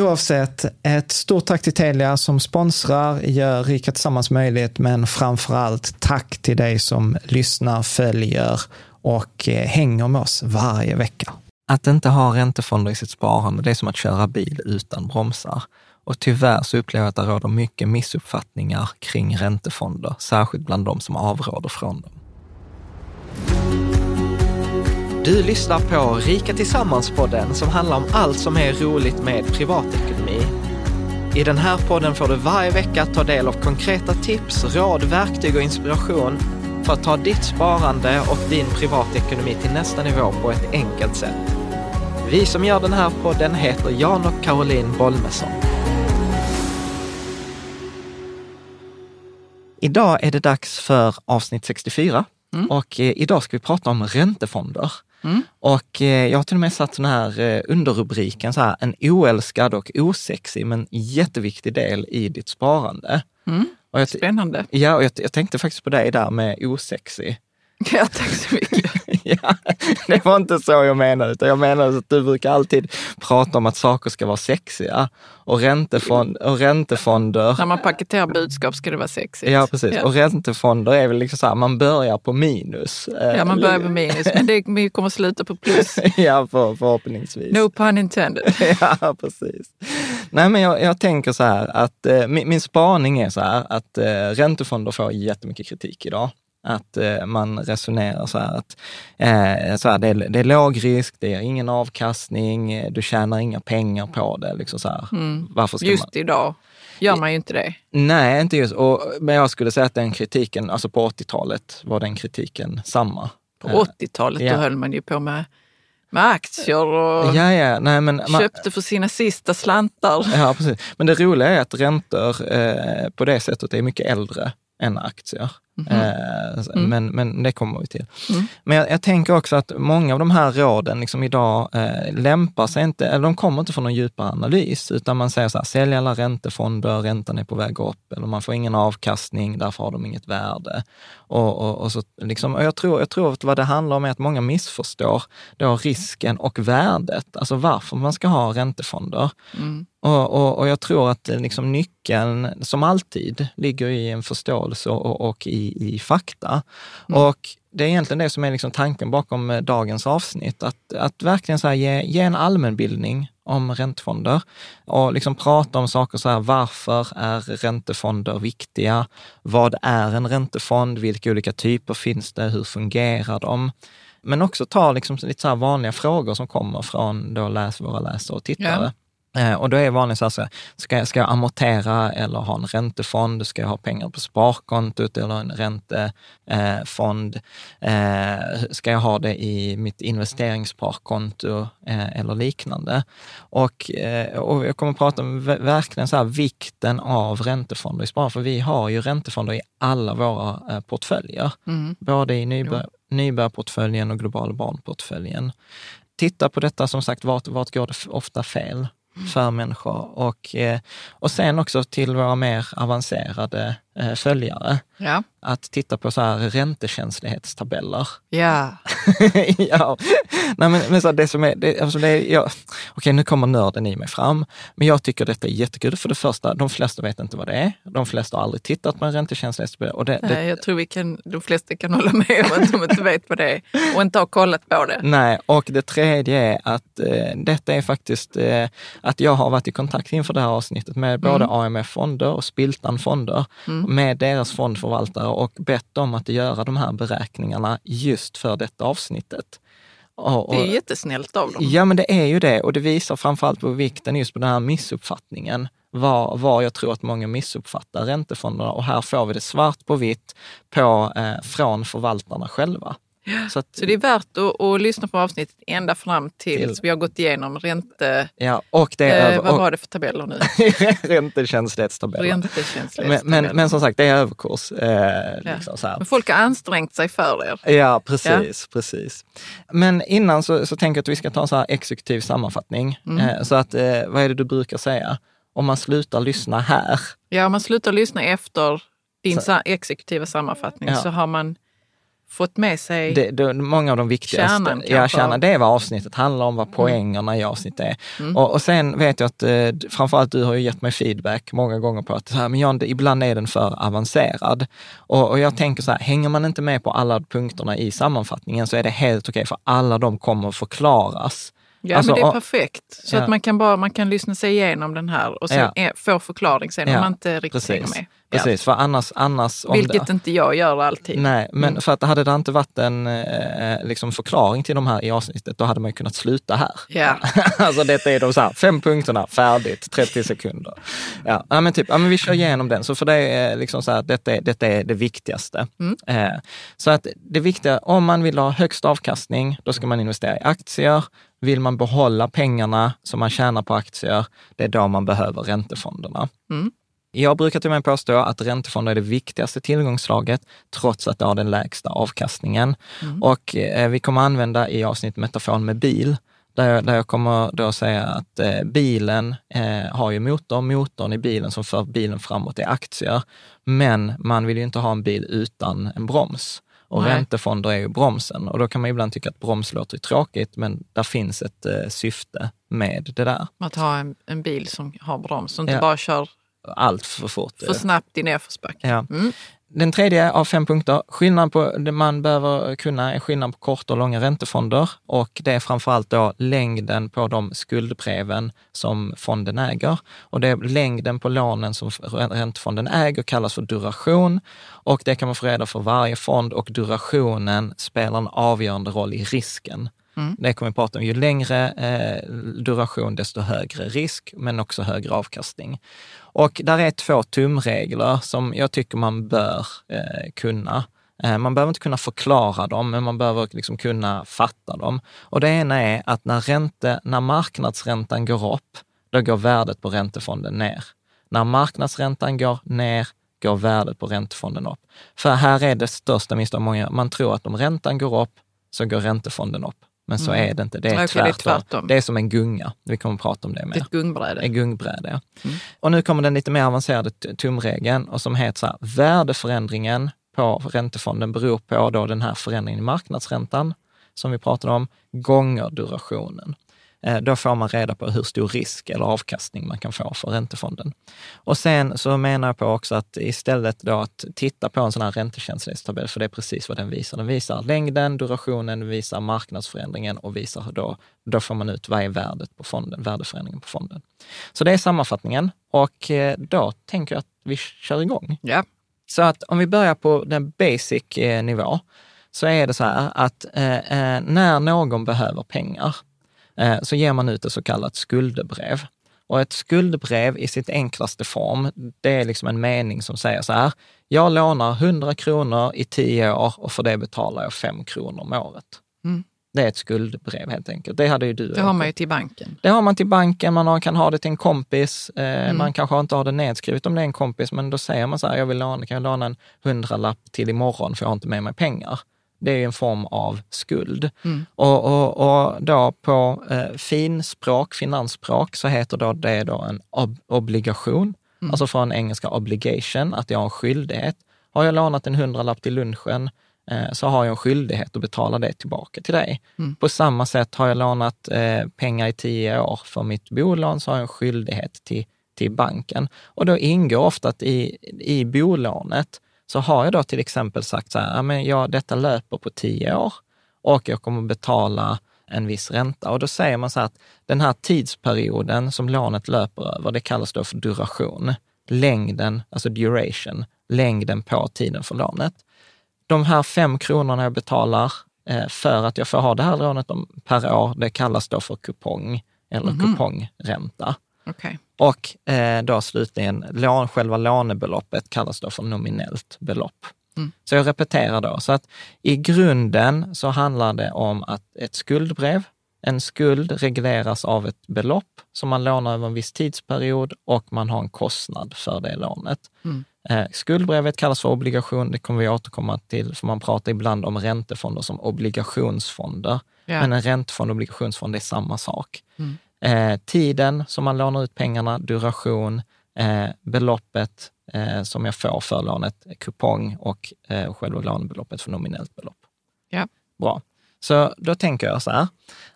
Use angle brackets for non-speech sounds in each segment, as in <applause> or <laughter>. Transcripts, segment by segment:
Oavsett, ett stort tack till Telia som sponsrar, gör Rika Tillsammans möjligt, men framför allt tack till dig som lyssnar, följer och eh, hänger med oss varje vecka. Att inte ha räntefonder i sitt sparande, det är som att köra bil utan bromsar. Och tyvärr så upplever jag att det råder mycket missuppfattningar kring räntefonder, särskilt bland de som avråder från dem. Du lyssnar på Rika Tillsammans-podden som handlar om allt som är roligt med privatekonomi. I den här podden får du varje vecka ta del av konkreta tips, råd, verktyg och inspiration för att ta ditt sparande och din privatekonomi till nästa nivå på ett enkelt sätt. Vi som gör den här podden heter Jan och Caroline Bolmesson. Idag är det dags för avsnitt 64 mm. och eh, idag ska vi prata om räntefonder. Mm. Och eh, jag har till och med satt sån här eh, underrubriken, så här, en oälskad och osexig men jätteviktig del i ditt sparande. Mm. Jag, Spännande. Ja, och jag, jag, tänkte faktiskt på dig där med osexig. Ja, tack så mycket. <laughs> <laughs> ja, det var inte så jag menade, utan jag menade att du brukar alltid prata om att saker ska vara sexiga. Och, räntefond, och räntefonder... När man paketerar budskap ska det vara sexigt. Ja, precis. Ja. Och räntefonder är väl liksom så här, man börjar på minus. Ja, man börjar på minus, <laughs> men det, vi kommer sluta på plus. <laughs> ja, för, förhoppningsvis. No pun intended. ja, precis. Nej, men jag, jag tänker så här att eh, min, min spaning är så här att eh, räntefonder får jättemycket kritik idag. Att eh, man resonerar så här att eh, så här, det, är, det är låg risk, det är ingen avkastning, du tjänar inga pengar på det. Liksom så här. Mm. Varför ska just man... idag gör man ju inte det. Nej, inte just. Och, men jag skulle säga att den kritiken, alltså på 80-talet var den kritiken samma. På 80-talet, ja. då höll man ju på med med aktier och ja, ja. Nej, men köpte för sina sista slantar. <laughs> Ja, precis. Men det roliga är att räntor eh, på det sättet är mycket äldre än aktier. Mm. Men, men det kommer vi till. Mm. Men jag, jag, tänker också att många av de här råden liksom idag eh, lämpar sig inte, eller de kommer inte från någon djupare analys, utan man säger så här, sälj alla räntefonder, räntan är på väg upp, eller man får ingen avkastning, därför har de inget värde. Och, och, och så, liksom, och jag, tror, jag tror att vad det handlar om är att många missförstår då risken och värdet, alltså varför man ska ha räntefonder. Mm. Och, och, och, jag tror att liksom nyckeln, som alltid, ligger i en förståelse och, och i, i fakta. Mm. Och det är egentligen det som är liksom tanken bakom eh, dagens avsnitt, att, att verkligen så ge, ge en allmänbildning om räntefonder och liksom prata om saker så här, varför är räntefonder viktiga? Vad är en räntefond? Vilka olika typer finns det? Hur fungerar de? Men också ta liksom lite så vanliga frågor som kommer från då läs, våra läsare och tittare. Ja. Eh, och då är vanligt så här, ska jag, ska jag amortera eller ha en räntefond? Ska jag ha pengar på sparkontot eller en räntefond? Eh, ska jag ha det i mitt investeringssparkonto eh, eller liknande? Och, och jag kommer att prata om verkligen så här, vikten av räntefonder i spar, för vi har ju räntefonder i alla våra portföljer, mm. både i nybör, nybörjarportföljen och globala barnportföljen titta på detta, som sagt, vart, vart går det ofta fel? För människor. Och, eh, och sen också till våra mer avancerade följare. Ja att titta på så här räntekänslighetstabeller. Ja. <laughs> ja. Nej, men, men så det som är, det, alltså det är, ja, okej nu kommer nörden i mig fram, men jag tycker detta är jättekul. För det första, de flesta vet inte vad det är. De flesta har aldrig tittat på en räntekänslighetstabell. Och det, Nej, jag tror vi kan, de flesta kan hålla med om att de inte vet vad det är och inte har kollat på det. Nej, och det tredje är att eh, detta är faktiskt eh, att jag har varit i kontakt inför det här avsnittet med både mm. AMF-fonder och Spiltan-fonder, mm. Med deras fondförvaltare och bett dem att göra de här beräkningarna just för detta avsnittet. Och, och, det är jättesnällt av dem. Ja, men det är ju det och det visar framförallt på vikten just på den här missuppfattningen. Var, var jag tror att många missuppfattar räntefonderna och här får vi det svart på vitt på, eh, från förvaltarna själva. Så, att, så det är värt att, att, lyssna på avsnittet ända fram tills till, vi har gått igenom ränte... Ja, och det är eh, vad var det för tabeller nu? räntekänslighetstabeller. Räntekänslighetstabeller. Men, men, men, som sagt, det är överkurs. Eh, ja. liksom Men folk har ansträngt sig för er. Ja, precis. Ja. precis. Men innan så, så tänker jag att vi ska ta en så här exekutiv sammanfattning. Mm. Eh, så att, eh, vad är det du brukar säga? Om man slutar lyssna här. Ja, om man slutar lyssna efter din så. exekutiva sammanfattning ja. så har man fått med sig det, det, många av de viktigaste. Kärnan, ja, kärnan, det är vad avsnittet handlar om, vad mm. poängerna mm. i avsnittet är. Mm. Och, och, sen vet jag att eh, framförallt du har ju gett mig feedback många gånger på att men Jan, det, ibland är den för avancerad. Och, och jag tänker så här, hänger man inte med på alla punkterna i sammanfattningen så är det helt okej, okay, för alla de kommer att förklaras. Ja, alltså, men det är perfekt. Så ja. att man kan, bara, man kan lyssna sig igenom den här och sen ja. få förklaring sen om man inte riktigt Precis. hänger med. Precis, för annars... annars Vilket det, inte jag gör alltid. Nej, men mm. för att hade det inte varit en eh, liksom förklaring till de här i avsnittet, då hade man kunnat sluta här. Ja. <laughs> alltså detta är de så här, fem punkterna, färdigt, 30 sekunder. Ja, men typ, ja, men vi kör igenom den. Så för det är liksom så här, detta är, detta är det viktigaste. Mm. Eh, så att det viktiga, om man vill ha högst avkastning, då ska man investera i aktier. Vill man behålla pengarna som man tjänar på aktier, det är då man behöver räntefonderna. Mm. Jag brukar till och med påstå att räntefonder är det viktigaste tillgångsslaget, trots att det har den lägsta avkastningen. Mm. Och eh, vi kommer använda i avsnitt metaforen med bil, där jag, där jag kommer då säga att eh, bilen eh, har ju motor, motorn i bilen som för bilen framåt är aktier. Men man vill ju inte ha en bil utan en broms. Och Nej. räntefonder är ju bromsen. Och då kan man ibland tycka att broms låter tråkigt, men där finns ett eh, syfte med det där. Att ha en, en bil som har broms och inte ja. bara kör allt för fort. För snabbt i nedförsbacke. Ja. Mm. Den tredje av fem punkter, skillnad på det man behöver kunna är skillnad på korta och långa räntefonder och det är framförallt då längden på de skuldbreven som fonden äger. Och det är längden på lånen som räntefonden äger kallas för duration och det kan man få reda för varje fond och durationen spelar en avgörande roll i risken. Mm. Det kommer vi prata om. Ju längre eh, duration, desto högre risk, men också högre avkastning. Och där är två tumregler som jag tycker man bör eh, kunna. Eh, man behöver inte kunna förklara dem, men man behöver liksom kunna fatta dem. Och det ena är att när, ränte, när marknadsräntan går upp, då går värdet på räntefonden ner. När marknadsräntan går ner, går värdet på räntefonden upp. För här är det största misstaget många Man tror att om räntan går upp så går räntefonden upp. Men så mm. är det inte. Det är, okay, tvärtom. det är tvärtom. Det är som en gunga. Vi kommer att prata om det mer. Ett gungbräde. Ett gungbräde, ja. Mm. Och nu kommer den lite mer avancerade tumregeln och som heter så här, värdeförändringen på räntefonden beror på då den här förändringen i marknadsräntan som vi pratade om, gånger durationen. Eh, då får man reda på hur stor risk eller avkastning man kan få för räntefonden. Och sen så menar jag på också att istället då att titta på en sån här räntekänslighetstabell, för det är precis vad den visar. Den visar längden, durationen, visar marknadsförändringen och visar då, då får man ut vad är värdet på fonden, värdeförändringen på fonden. Så det är sammanfattningen och eh, då tänker jag att vi kör igång. Ja. Så att om vi börjar på den basic eh, nivå, så är det så här att eh, när någon behöver pengar, så ger man ut ett så kallat skuldebrev. Och ett skuldebrev i sitt enklaste form, det är liksom en mening som säger så här, jag lånar 100 kronor i 10 år och för det betalar jag 5 kronor om året. Mm. Det är ett skuldebrev helt enkelt. Det hade ju du. Det har man ju till banken. Det har man till banken, man kan ha det till en kompis. Eh, mm. Man kanske inte har det nedskrivet om det är en kompis, men då säger man så här, jag vill låna, kan jag låna en hundralapp till imorgon för jag har inte med mig pengar det är en form av skuld. Mm. Och, och, och, då på eh, finspråk, finansspråk, så heter då det då en ob obligation, mm. alltså från engelska obligation, att jag har en skyldighet. Har jag lånat en hundralapp till lunchen eh, så har jag en skyldighet att betala det tillbaka till dig. Mm. På samma sätt har jag lånat eh, pengar i tio år för mitt bolån så har jag en skyldighet till, till banken. Och då ingår ofta att i, i bolånet så har jag då till exempel sagt så här, ja, men detta löper på tio år och jag kommer betala en viss ränta. Och då säger man så här att den här tidsperioden som lånet löper över, det kallas då för duration. Längden, alltså duration, längden på tiden för lånet. De här fem kronorna jag betalar eh, för att jag får ha det här lånet per år, det kallas då för kupong eller mm -hmm. kupongränta. Okay. Och eh, då slutligen, lån, själva lånebeloppet kallas då för nominellt belopp. Mm. Så jag repeterar då, så att i grunden så handlar det om att ett skuldbrev, en skuld regleras av ett belopp som man lånar över en viss tidsperiod och man har en kostnad för det lånet. Mm. Eh, skuldbrevet kallas för obligation, det kommer vi återkomma till, för man pratar ibland om räntefonder som obligationsfonder. Yeah. Men en räntefond och obligationsfond är samma sak. Mm eh, tiden som man lånar ut pengarna, duration, eh, beloppet eh, som jag får för lånet, kupong och eh, själva lånebeloppet för nominellt belopp. Ja. Bra. Så då tänker jag så här,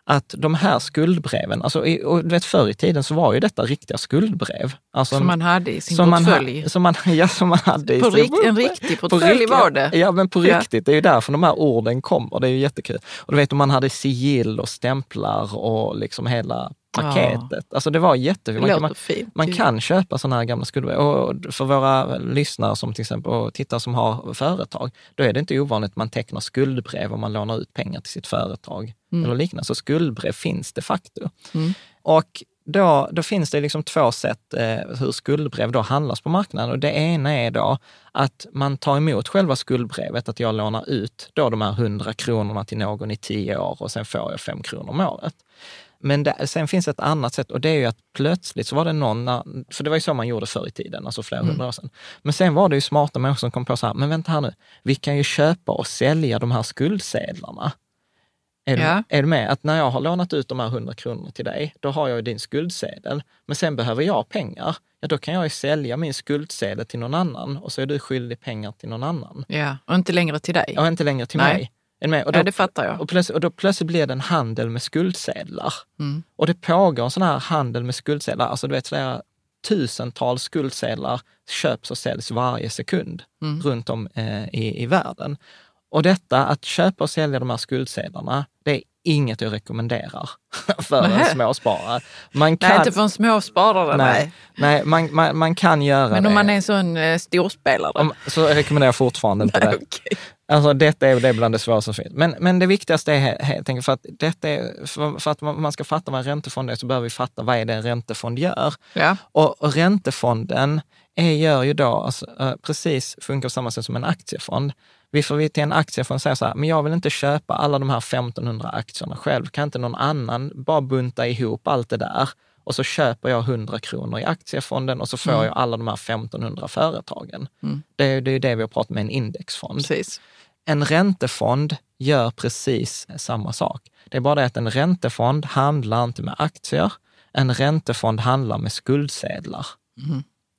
att de här skuldbreven, alltså, och du vet förr i tiden så var ju detta riktiga skuldbrev. Alltså, som man hade i sin som portfölj? Man, som man, <laughs> ja, som man hade på i rikt, En riktig portfölj på var det? Ja, men på ja. riktigt. Det är ju därför de här orden kommer. Det är ju jättekul. Och du vet, man hade sigill och stämplar och liksom hela paketet. Ja. Alltså det var jättefint. Man, man, man kan köpa sådana här gamla skuldebrev. Och för våra lyssnare som till exempel och tittare som har företag, då är det inte ovanligt att man tecknar skuldbrev om man lånar ut pengar till sitt företag mm. eller liknande. Så skuldbrev finns de facto. Mm. Och då, då finns det liksom två sätt eh, hur skuldbrev då handlas på marknaden. Och det ena är då att man tar emot själva skuldbrevet, att jag lånar ut då de här 100 kronorna till någon i tio år och sen får jag fem kronor om året. Men det, sen finns ett annat sätt och det är ju att plötsligt så var det någon, för det var ju så man gjorde förr i tiden, alltså flera mm. hundra år sedan. Men sen var det ju smarta människor som kom på så här, men vänta här nu, vi kan ju köpa och sälja de här skuldsedlarna. Är, ja. du, är du med? Att när jag har lånat ut de här 100 kronorna till dig, då har jag ju din skuldsedel. Men sen behöver jag pengar. Ja, då kan jag ju sälja min skuldsedel till någon annan och så är du skyldig pengar till någon annan. Ja, och inte längre till dig. Ja, inte längre till Nej. mig. Med? Och då, ja, det fattar jag. Och, plötsligt, och då plötsligt blir det en handel med skuldsedlar. Mm. Och det pågår en sån här handel med skuldsedlar, alltså du vet flera tusentals skuldsedlar köps och säljs varje sekund mm. runt om eh, i, i världen. Och detta, att köpa och sälja de här skuldsedlarna, det är inget jag rekommenderar <laughs> för Nähe. en småsparare. Man kan, nej, inte för en småsparare. Nej, nej man, man, man kan göra det. Men om det. man är en sån eh, storspelare? Om, så rekommenderar jag fortfarande inte nej, det. <laughs> Okay. Alltså detta är det bland det svåraste som finns. Men, men det viktigaste är helt enkelt för att, detta är, för, för, att man ska fatta vad en räntefond är så behöver vi fatta vad är det en räntefond gör. Ja. Och, och räntefonden är, gör ju då alltså, uh, precis, funkar på samma sätt som en aktiefond. Vi får vi till en aktiefond säga så här, men jag vill inte köpa alla de här 1500 aktierna själv. Kan inte någon annan bara bunta ihop allt det där och så köper jag 100 kronor i aktiefonden och så får Mm. jag alla de här 1500 företagen. Mm. Det, är- det är ju det vi har pratat med en indexfond. Precis. En räntefond gör precis samma sak. Det är bara det att en räntefond handlar inte med aktier. En räntefond handlar med skuldsedlar.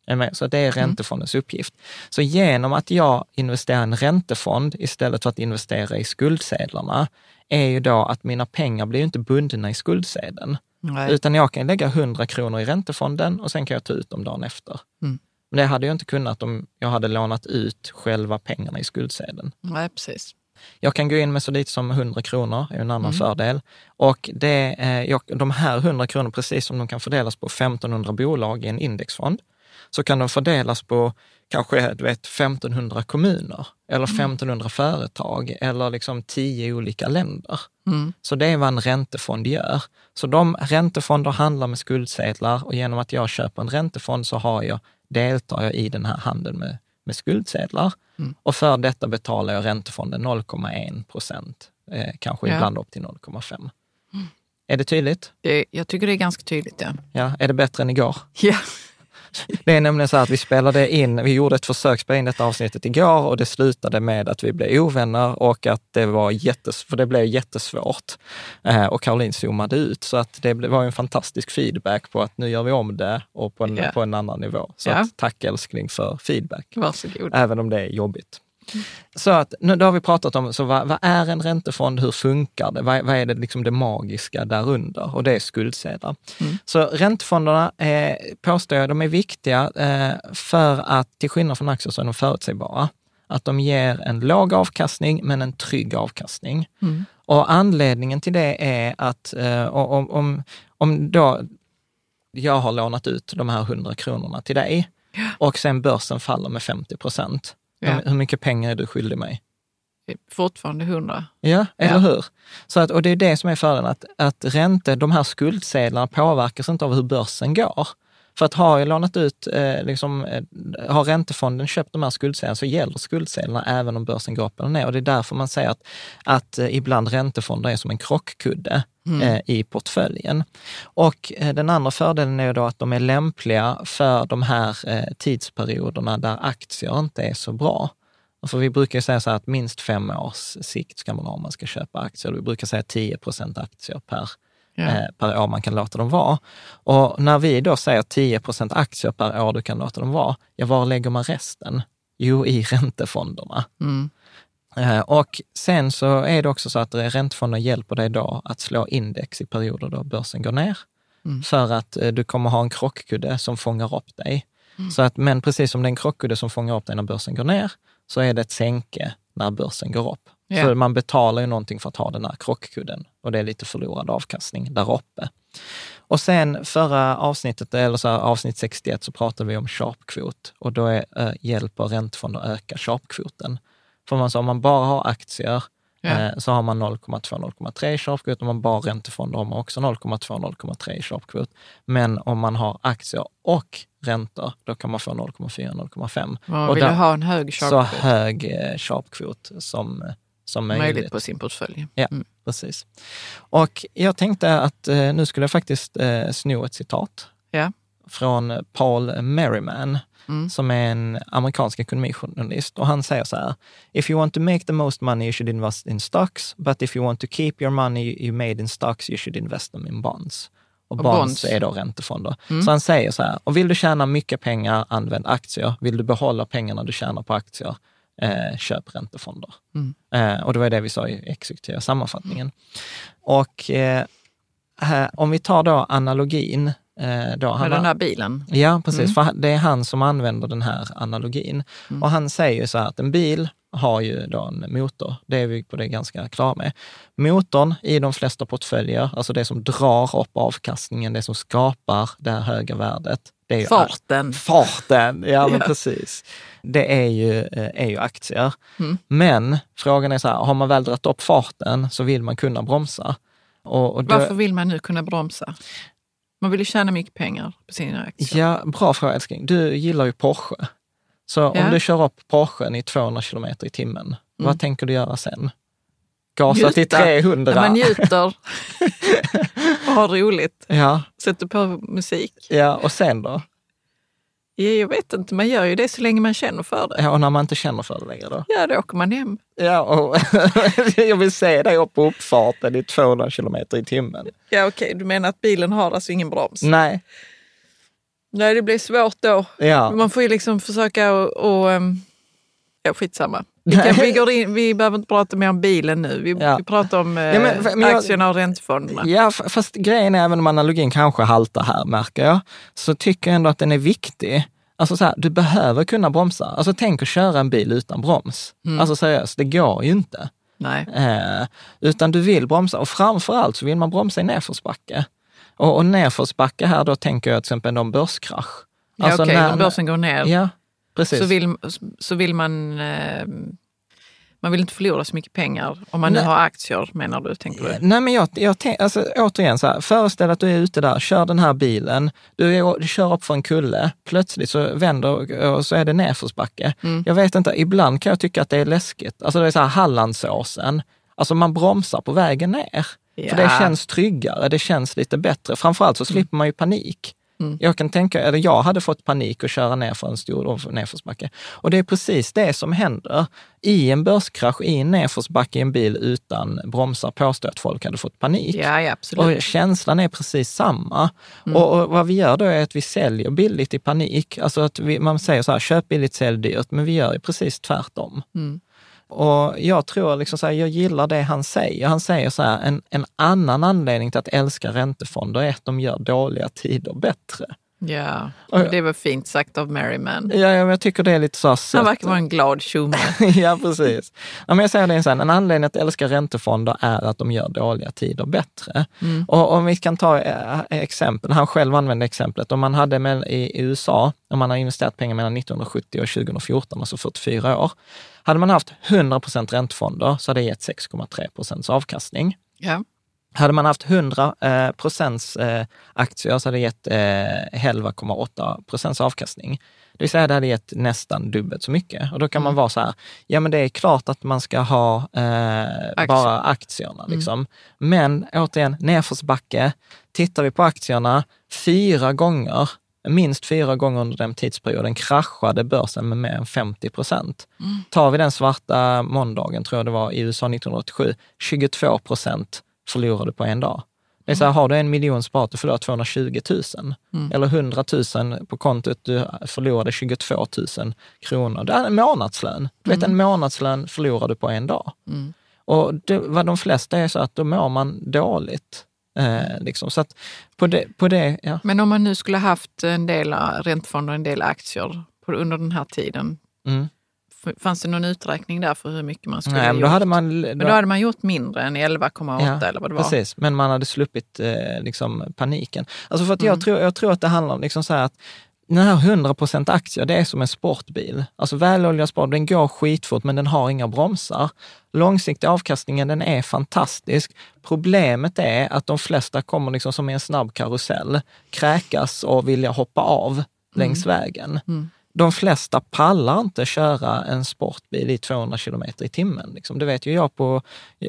Med? Så det är räntefondens uppgift. Så genom att jag investerar i en räntefond istället för att investera i skuldsedlarna, är ju då att mina pengar blir inte bundna i skuldsedeln. Nej. Utan jag kan lägga 100 kronor i räntefonden och sen kan jag ta ut dem dagen efter. Mm. Men det hade jag inte kunnat om jag hade lånat ut själva pengarna i skuldsedeln. Nej, precis. Jag kan gå in med så lite som 100 kronor, är en annan Mm. fördel. Och det, jag, de här 100 kronor, precis som de kan fördelas på 1500 bolag i en indexfond, så kan de fördelas på kanske du vet, 1500 kommuner eller Mm. 1500 företag eller liksom 10 olika länder. Mm. Så det är vad en räntefond gör. Så de räntefonder handlar med skuldsedlar och genom att jag köper en räntefond så har jag, deltar jag i den här handeln med, med skuldsedlar. Mm. Och för detta betalar jag räntefonden 0,1 procent, eh, kanske Ja. ibland upp till 0,5. Är det tydligt? Det, jag tycker det är ganska tydligt. Ja. Ja, är det bättre än igår? Ja. Det är nämligen så att vi spelade in, vi gjorde ett försök spela in detta avsnittet igår och det slutade med att vi blev ovänner och att det var jättes, för det blev jättesvårt. Eh, och Caroline zoomade ut, så att det var en fantastisk feedback på att nu gör vi om det och på en, Ja. på en annan nivå. Så Ja. att, tack älskling för feedback, Varsågod. även om det är jobbigt. Så att, nu, då har vi pratat om, så vad, vad är en räntefond, hur funkar det, vad, vad är det, liksom det magiska därunder? Och det är skuldsedlar. Mm. Så räntefonderna eh, påstår jag, de är viktiga eh, för att, till skillnad från aktier, så är de förutsägbara. Att de ger en låg avkastning, men en trygg avkastning. Mm. Och anledningen till det är att eh, om, om, om då jag har lånat ut de här 100 kronorna till dig och sen börsen faller med 50 procent, Ja. hur, mycket pengar är du skyldig mig? Fortfarande hundra. Ja, eller Ja. hur? Så att, och det är det som är fördelen, att, att ränte, de här skuldsedlarna påverkas inte av hur börsen går. För att har jag lånat ut, eh, liksom, eh, har räntefonden köpt de här skuldsedlarna så gäller skuldsedlarna även om börsen går upp eller ner. Och det är därför man säger att, att eh, ibland räntefonder är som en krockkudde eh, i portföljen. Och eh, den andra fördelen är då att de är lämpliga för de här eh, tidsperioderna där aktier inte är så bra. För vi brukar säga så att minst fem års sikt ska man ha om man ska köpa aktier. Vi brukar säga 10 procent aktier per, eh, per år man kan låta dem vara. Och när vi då säger 10 procent aktier per år du kan låta dem vara, ja, var lägger man resten? Jo, i <laughs> räntefonderna. Mm. Eh, Och sen så är det också så att räntefonderna hjälper dig då att slå index i perioder då börsen går ner. Mm. För att eh, du kommer ha en krockkudde som fångar upp dig. Så att, men precis som det är en krockkudde som fångar upp dig när börsen går ner, så är det ett sänke när börsen går upp. Ja. Så man betalar ju någonting för att ha den här krockkudden och det är lite förlorad avkastning där uppe. Och sen förra avsnittet, eller så avsnitt 61, så pratade vi om sharpkvot och då är, äh, hjälper räntefonder att öka sharpkvoten. För man sa, om man bara har aktier Ja. eh, så har man 0,2-0,3 i sharpkvot. Om man bara har räntefonder har man också 0,2-0,3 i sharpkvot. Men om man har aktier och räntor, då kan man få 0,4-0,5. Man Och vill där- ha en hög Så sharp hög eh, sharpkvot som, som möjligt. möjligt på sin portfölj. Ja. Mm. Precis. Och jag tänkte att eh, nu skulle jag faktiskt eh, sno ett citat Ja. Från Paul Merriman, Mm. som är en amerikansk ekonomijournalist. Och han säger så här, if you want to make the most money you should invest in stocks, but if you want to keep your money you made in stocks you should invest them in bonds. Och, Och bonds, bonds. är då räntefonder. Mm. Så han säger så här, och vill du tjäna mycket pengar, använd aktier. Vill du behålla pengarna du tjänar på aktier, eh, köp räntefonder. Mm. Eh, och det var det vi sa i exekutiva sammanfattningen. Och eh, här, om vi tar då analogin. Eh, då, Med han den har- där bilen. Ja, precis. Mm. För det är han som använder den här analogin. Mm. Och han säger ju så här att en bil har ju då en motor. Det är vi på det ganska klara med. Motorn i de flesta portföljer, alltså det som drar upp avkastningen, det som skapar det här höga värdet. Det är ju Farten. Farten, ja men <laughs> Ja. precis. Det är ju, eh, är ju aktier. Mm. Men frågan är så här, har man väl dragit upp farten så vill man kunna bromsa. Och, och då- Varför vill man nu kunna bromsa? Man vill ju tjäna mycket pengar på sina aktier. Ja, bra fråga älskling. Du gillar ju Porsche. Så Ja. om du kör upp Porschen i 200 kilometer i timmen, Mm. vad tänker du göra sen? gasa till 300. Ja, man njuter <laughs> och har roligt. Ja. Sätter på musik. Ja, och sen då? Ja, jag vet inte, man gör ju det så länge man känner för det. Ja, och när man inte känner för det längre då? Ja, då åker man hem. Ja, och <laughs> jag vill se dig upp på uppfarten i 200 kilometer i timmen. Ja, okej, okay. du menar att bilen har alltså ingen broms? Nej. Nej, det blir svårt då. Ja. Man får ju liksom försöka och, och um, ja, skitsamma. Vi, kan, vi, går in, vi behöver inte prata mer om bilen nu. Vi, ja. vi pratar om eh, ja, men, men aktierna jag, och räntefonderna. Ja, fast grejen är, även om analogin kanske haltar här, märker jag, så tycker jag ändå att den är viktig. Alltså så här, du behöver kunna bromsa. Alltså tänk att köra en bil utan broms. Mm. Alltså seriöst, det går ju inte. Nej. Eh, utan du vill bromsa och framförallt så vill man bromsa i nedförsbacke. Och, och nedförsbacke här, då tänker jag till exempel om börskrasch. Ja, alltså okej, okay, när börsen går ner. Ja, precis. Så vill, så vill man eh, man vill inte förlora så mycket pengar om man Nej. nu har aktier, menar du? Tänker du? Nej, men jag, jag alltså, återigen, så här, föreställ att du är ute där, kör den här bilen, du, är, du kör upp för en kulle, plötsligt så vänder och så är det nedförsbacke. Mm. Jag vet inte, ibland kan jag tycka att det är läskigt. Alltså det är så här Hallandsåsen, alltså man bromsar på vägen ner. Ja. För det känns tryggare, det känns lite bättre. Framförallt så slipper man ju panik. Mm. Jag kan tänka, eller jag hade fått panik och köra ner för en stor nedförsbacke. Och det är precis det som händer. I en börskrasch, i en nedförsbacke i en bil utan bromsar, påstår att folk hade fått panik. Ja, ja. Och känslan är precis samma. Mm. Och, och, vad vi gör då är att vi säljer billigt i panik. Alltså att vi, man säger så här, köp billigt, sälj dyrt, men vi gör ju precis tvärtom. Mm. Och jag tror, liksom så här, jag gillar det han säger. Han säger så här, en, en annan anledning till att älska räntefonder är att de gör dåliga tider bättre. Ja, det var fint sagt av Merryman. Ja, jag tycker det är lite så Han verkar vara en glad tjomme. <laughs> ja, precis. Ja, men jag säger det sen, en anledning att älska räntefonder är att de gör dåliga tider bättre. Mm. Och om vi kan ta äh, exempel, han själv använde exemplet, om man hade med, i USA, om man har investerat pengar mellan 1970 och 2014, alltså 44 år, hade man haft 100 procent räntefonder så hade det gett 6,3 procents avkastning. Ja. Hade man haft 100 eh, procents eh, aktier så hade det gett eh, 11,8 procents avkastning. Det vill säga det hade gett nästan dubbelt så mycket. Och då kan mm. man vara så här, ja men det är klart att man ska ha eh, Aktier. bara aktierna. Mm. Liksom. Mm. Men återigen, nedförsbacke, tittar vi på aktierna, fyra gånger minst fyra gånger under den tidsperioden kraschade börsen med mer än 50 procent. Mm. Tar vi den svarta måndagen, tror jag det var, i USA 1987, 22 procent förlorade på en dag. Det är så här, har du en miljon sparat, du förlorar 220 000. Mm. Eller 100 000 på kontot, du förlorade 22 000 kronor. Det är en månadslön. Du vet, en mm. månadslön förlorar du på en dag. Mm. Och det, vad de flesta är så att då mår man dåligt. Eh, liksom. Så på det, på det, ja. Men om man nu skulle haft en del räntefonder och en del aktier på, under den här tiden, mm. fanns det någon uträkning där för hur mycket man skulle Nej, ha gjort? då hade man, men då hade man gjort mindre än 11,8 ja, eller vad det var? Precis, men man hade sluppit eh, liksom, paniken. Alltså för att mm. jag, tror, jag tror att det handlar om liksom så att den här 100 aktier, det är som en sportbil. Alltså väloljad sport, den går skitfort men den har inga bromsar. Långsiktig avkastningen, den är fantastisk. Problemet är att de flesta kommer liksom som i en snabb karusell, kräkas och vilja hoppa av mm. längs vägen. Mm. De flesta pallar inte köra en sportbil i 200 kilometer i timmen. Liksom. Det vet ju jag på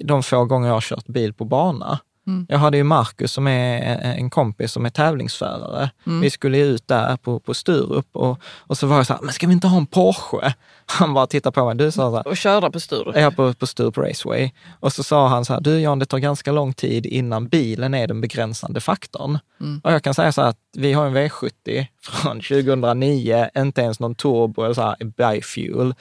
de få gånger jag har kört bil på bana. Mm. Jag hade ju Marcus som är en kompis som är tävlingsförare. Mm. Vi skulle ut där på, på Sturup och, och så var jag så här, men ska vi inte ha en Porsche? <laughs> Han bara tittade på mig. Du sa så här, och köra på Sturup? Ja, på, på Sturup Raceway. Och så sa han så här, du Jan, det tar ganska long tid innan bilen är den begränsande faktorn. Mm. Och jag kan säga så här att vi har en V70 <laughs> från 2009, inte ens någon turbo eller så här bifuel.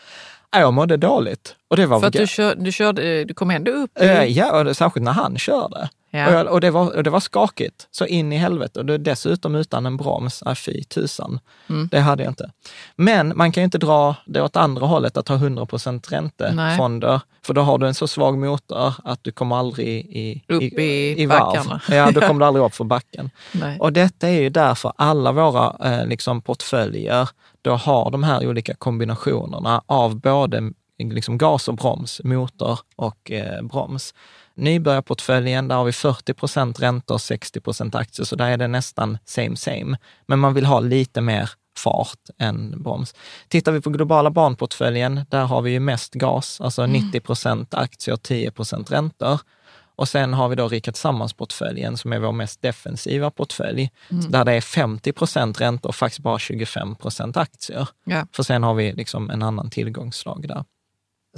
Jag mådde dåligt. Och det var För att du, kör, du, körde, du kom ändå upp? I... Ja, och särskilt när han körde. Ja. Och, jag, och, det var, och det var skakigt, så in i helvete. Och det, dessutom utan en broms, äh, fy tusan. Mm. Det hade jag inte. Men man kan ju inte dra det åt andra hållet, att ha 100% räntefonder. För då har du en så svag motor att du kommer aldrig i, upp i, i, i varv. Ja, då <laughs> kommer du aldrig upp för backen. Nej. Och detta är ju därför alla våra eh, liksom portföljer, då har de här olika kombinationerna av både liksom gas och broms, motor och eh, broms. Nybörjarportföljen, där har vi 40 procent räntor och 60 procent aktier, så där är det nästan same same. Men man vill ha lite mer fart än broms. Tittar vi på globala barnportföljen, där har vi ju mest gas, alltså 90 mm. procent aktier, 10 procent räntor. Och sen har vi då Rika Tillsammans-portföljen som är vår mest defensiva portfölj, mm. där det är 50 procent räntor och faktiskt bara 25 procent aktier. Ja. För sen har vi liksom en annan tillgångsslag där.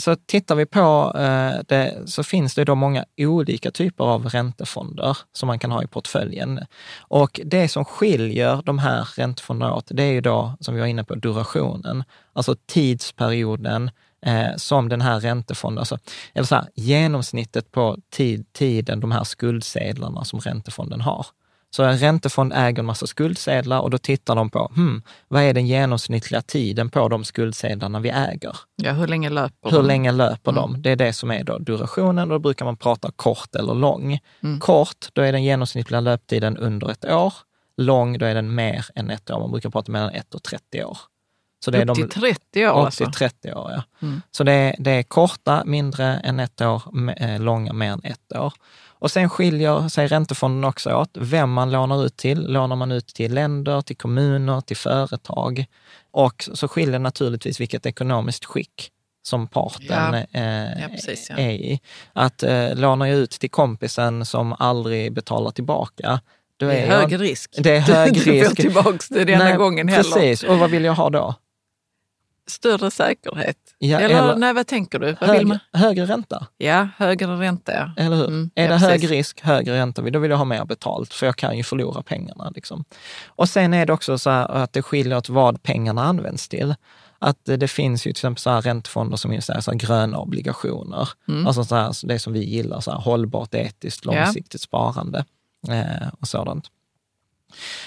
Så tittar vi på eh, det så finns det då många olika typer av räntefonder som man kan ha i portföljen. Och det som skiljer de här räntefonderna åt, det är ju då, som vi var inne på, durationen. Alltså tidsperioden eh, som den här räntefonden, alltså, eller så här, genomsnittet på tid, tiden de här skuldsedlarna som räntefonden har. Så en räntefond äger en massa skuldsedlar och då tittar de på, hmm, vad är den genomsnittliga tiden på de skuldsedlarna vi äger? Ja, hur länge löper hur de? Hur länge löper mm. de? Det är det som är då durationen och då brukar man prata kort eller lång. Mm. Kort, då är den genomsnittliga löptiden under ett år. Lång, då är den mer än ett år. Man brukar prata mellan ett och 30 år. Så det är upp till 30 år upp alltså? till 30 år, ja. Mm. Så det är, det är korta, mindre än ett år, eh, långa, mer än ett år. Och sen skiljer sig räntefonden också åt vem man lånar ut till. Lånar man ut till länder, till kommuner, till företag? Och så skiljer naturligtvis vilket ekonomiskt skick som parten ja. Eh, ja, precis, ja. är i. Att eh, lånar jag ut till kompisen som aldrig betalar tillbaka, det är, är hög jag, risk. Det är hög risk. Du får tillbaka det denna Nej, gången heller. Precis, och vad vill jag ha då? Större säkerhet. Ja, eller, eller nej, vad tänker du? Vad högre, högre ränta? Ja, högre ränta. Ja. Eller hur? Mm, är ja, det precis. hög risk, högre ränta, då vill jag ha mer betalt, för jag kan ju förlora pengarna. Liksom. Och sen är det också så att det skiljer åt vad pengarna används till. Att det finns ju till exempel så här räntefonder som är så här, så här gröna obligationer. Mm. Alltså så här, det som vi gillar, så här, hållbart, etiskt, långsiktigt sparande eh, och sådant.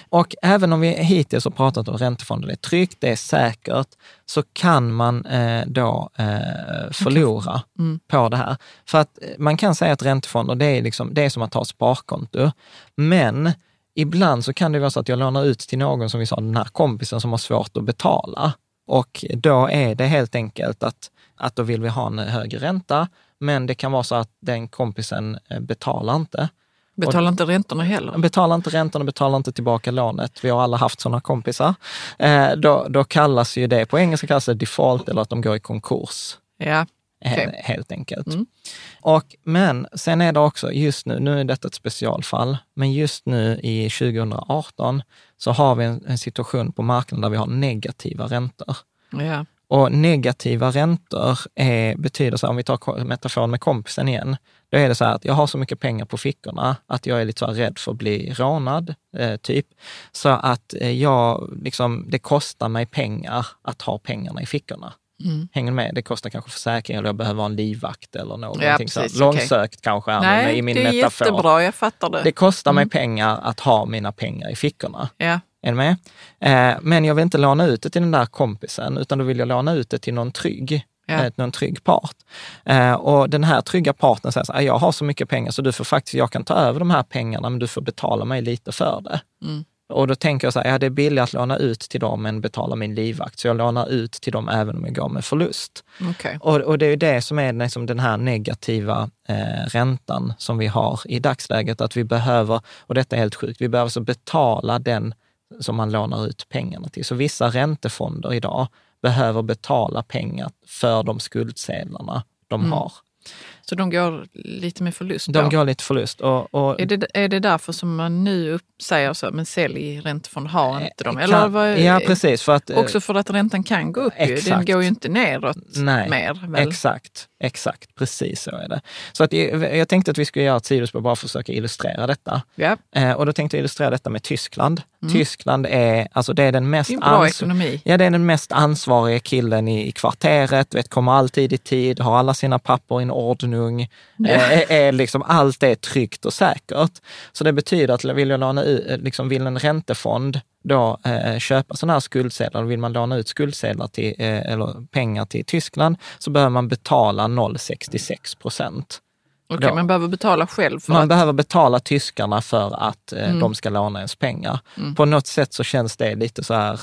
Och även om vi hittills har pratat om räntefonder, det är tryggt, det är säkert, så kan man eh, då eh, förlora okay. mm. på det här. För att eh, man kan säga att räntefonder, det är, liksom, det är som att ha sparkonto. Men ibland så kan det vara så att jag lånar ut till någon, som vi sa, den här kompisen som har svårt att betala. Och då är det helt enkelt att, att då vill vi ha en högre ränta, men det kan vara så att den kompisen eh, betalar inte. Betalar inte räntorna heller? Betalar inte räntorna, betalar inte tillbaka lånet. Vi har alla haft sådana kompisar. Eh, då, då kallas ju det, på engelska kallas det default eller att de går i konkurs. Ja. Okay. Helt enkelt. Mm. Och, men sen är det också just nu, nu är detta ett specialfall, men just nu i 2018 så har vi en, en situation på marknaden där vi har negativa räntor. Ja. Och negativa räntor är, betyder, så här, om vi tar metaforen med kompisen igen, då är det så här att jag har så mycket pengar på fickorna att jag är lite så rädd för att bli rånad, eh, typ. Så att eh, jag, liksom, det kostar mig pengar att ha pengarna i fickorna. Mm. Hänger med? Det kostar kanske försäkring eller jag behöver ha en livvakt eller någonting. Ja, precis, så. Långsökt okay. kanske Nej, i min det är metafor. jättebra, jag fattar det. Det kostar mm. mig pengar att ha mina pengar i fickorna. Ja. Är med? Eh, men jag vill inte låna ut det till den där kompisen, utan då vill jag låna ut det till någon trygg. Ja. någon trygg part. Eh, och den här trygga parten säger så här, jag har så mycket pengar så du får faktiskt, jag kan ta över de här pengarna men du får betala mig lite för det. Mm. Och då tänker jag så här, ja det är billigare att låna ut till dem än betala min livvakt. Så jag lånar ut till dem även om jag går med förlust. Okay. Och, och, det är det som är liksom den här negativa eh, räntan som vi har i dagsläget. Att vi behöver, och detta är helt sjukt, vi behöver så betala den som man lånar ut pengarna till. Så vissa räntefonder idag behöver betala pengar för de skuldsedlarna de mm. har. Så de går lite med förlust? De då? går lite förlust. Och, och, är, det, är det därför som man nu upp, säger så, men sälj räntefond, ha eh, inte dem? Eller vad, ja, precis. För att, också för att räntan kan gå upp exakt. ju. Den går ju inte neråt Nej, mer. Väl? Exakt, exakt. Precis så är det. Så att jag, tänkte att vi skulle göra ett sidospår bara för att försöka illustrera detta. Ja. Eh, och då tänkte jag illustrera detta med Tyskland. Mm. Tyskland är, alltså det är den mest... Det är bra ekonomi. Ja, det är den mest ansvariga killen i, i kvarteret, vet, kommer alltid i tid, har alla sina papper i en ordnung. Ja. Eh, är, liksom, allt är tryggt och säkert. Så det betyder att vill jag låna ut, eh, liksom, vill en räntefond då eh, köpa sådana här skuldsedlar, vill man låna ut skuldsedlar till, eh, eller pengar till Tyskland, så behöver man betala 0,66 procent. Okej, okay, man behöver betala själv? man att... behöver betala tyskarna för att eh, mm. de ska låna ens pengar. Mm. På något sätt så känns det lite så här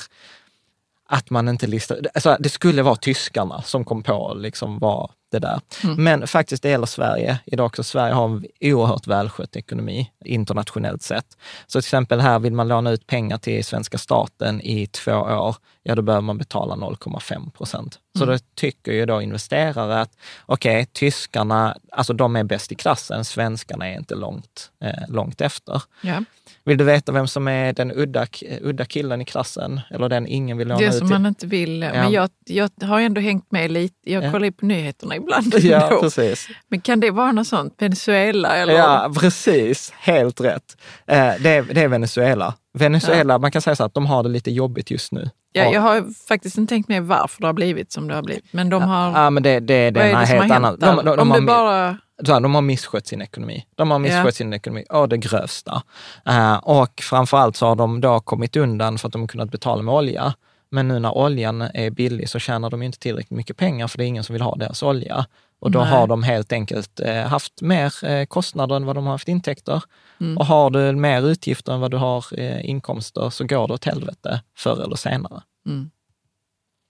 att man inte listar... Alltså, det skulle vara tyskarna som kom på liksom vad det där. Mm. Men faktiskt det gäller Sverige idag också. Sverige har en oerhört välskött ekonomi internationellt sett. Så till exempel här vill man låna ut pengar till svenska staten i två år, ja då behöver man betala 0,5 procent. Så mm. då tycker ju då investerare att okej, okay, tyskarna, alltså de är bäst i klassen, svenskarna är inte långt, eh, långt efter. Ja. Vill du veta vem som är den udda, udda killen i klassen? Eller den ingen vill låna ut Det som man inte vill. Ja. Men jag, jag har ändå hängt med lite. Jag ja. kollar ju på nyheterna ibland. <laughs> Ja, precis. Men kan det vara något sånt? Venezuela? Eller? Ja, precis. Helt rätt. Eh, det, är, det är Venezuela. Venezuela, ja. man kan säga så att de har det lite jobbigt just nu. Ja, jag har faktiskt inte tänkt med varför det har blivit som det har blivit. Men de har... Ja, men det, det, det, vad är det helt annan... De, de, de, Om det bara så här, de har misskött sin ekonomi. De har misskött yeah. sin ekonomi å det grövsta. Uh, och framförallt så har de då kommit undan för att de har kunnat betala med olja. Men nu när oljan är billig så tjänar de inte tillräckligt mycket pengar för det är ingen som vill ha deras olja. Och då Nej. har de helt enkelt eh, haft mer eh, kostnader än vad de har haft intäkter. Mm. Och har du mer utgifter än vad du har eh, inkomster så går det åt helvete förr eller senare. Mm.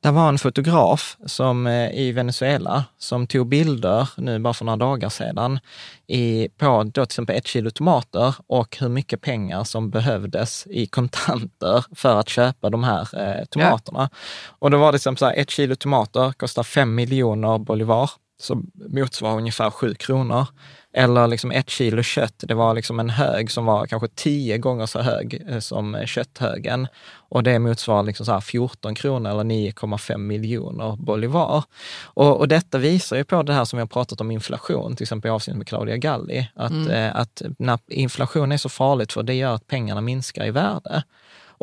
Det var en fotograf som, i Venezuela som tog bilder nu bara för några dagar sedan i, på då till exempel ett kilo tomater och hur mycket pengar som behövdes i kontanter för att köpa de här eh, tomaterna. Ja. Och då var det som så här, ett kilo tomater kostar fem miljoner bolivar, som motsvarar ungefär sju kronor. Eller liksom ett kilo kött, det var liksom en hög som var kanske tio gånger så hög eh, som kötthögen. Och det motsvarar liksom så 14 kronor eller 9,5 miljoner bolivar. Och, och, detta visar ju på det här som vi har pratat om inflation, till exempel i avsnittet med Claudia Galli, att, mm. eh, att när inflation är så farligt för det gör att pengarna minskar i värde.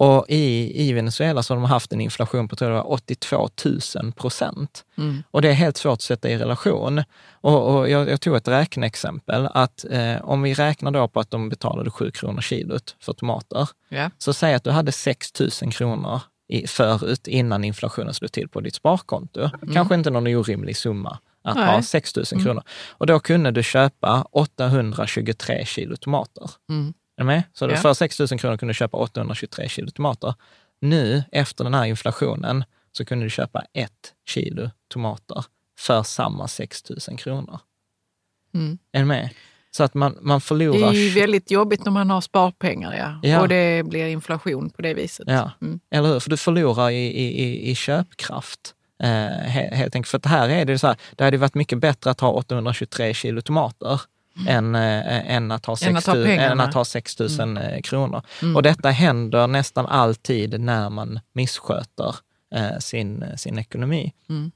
Och i, i Venezuela så har de haft en inflation på tror jag, 82 000 procent. Mm. Och det är helt svårt att sätta i relation. Och, och jag, jag, tog ett räkneexempel, att eh, om vi räknar då på att de betalade 7 kronor kilot för tomater, yeah. så säg att du hade 6 000 kronor i, förut, innan inflationen slog till på ditt sparkonto. Mm. Kanske inte någon orimlig summa att Nej. ha 6 000 mm. kronor. Och då kunde du köpa 823 kilo tomater. Mm. Är du med? Så ja. för 6 000 kronor kunde du köpa 823 kilo tomater. Nu, efter den här inflationen, så kunde du köpa ett kilo tomater för samma 6 000 kronor. Mm. Är du med? Så att man, man förlorar... Det är väldigt jobbigt när man har sparpengar, ja. ja. Och det blir inflation på det viset. Ja, mm. eller hur? För du förlorar i, i, i köpkraft. Eh, helt enkelt. För att här är det så här, det hade varit mycket bättre att ha 823 kilo tomater än, äh, än att ha 6 000, än att ha 6 000 mm. Eh, kronor. Mm. Och detta händer nästan alltid när man missköter äh, sin, sin ekonomi. Mm.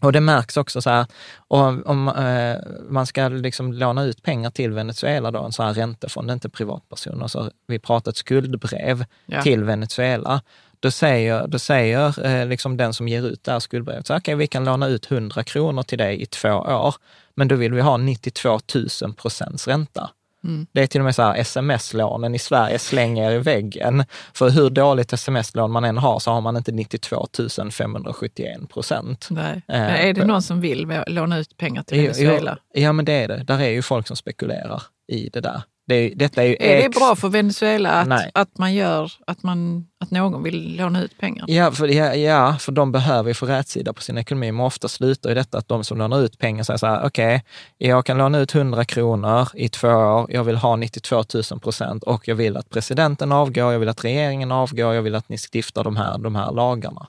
Och det märks också så här, om, om eh, man ska liksom låna ut pengar till Venezuela, då, en sån här räntefond, inte privatpersoner, så vi pratar ett skuldbrev ja. till Venezuela. Då säger, då säger eh, liksom den som ger ut det här skuldbrevet, så okay, vi kan låna ut 100 kronor till dig i två år, men då vill vi ha 92 000 procents ränta. Mm. Det är till och med så här, sms-lånen i Sverige slänger i väggen. För hur dåligt sms-lån man än har så har man inte 92 571 procent. Nej. Eh, men är det någon som vill låna ut pengar till Venezuela? Ja, men det är det. Där är ju folk som spekulerar i det där. Det, detta är, ju är det bra för Venezuela att, att, man gör, att, man, att någon vill låna ut pengar? Ja, för, ja, ja, för de behöver ju få rätsida på sin ekonomi. Men ofta slutar ju detta att de som lånar ut pengar säger så här, okej, okay, jag kan låna ut 100 kronor i två år, jag vill ha 92 000 procent och jag vill att presidenten avgår, jag vill att regeringen avgår, jag vill att ni stiftar de här, de här lagarna.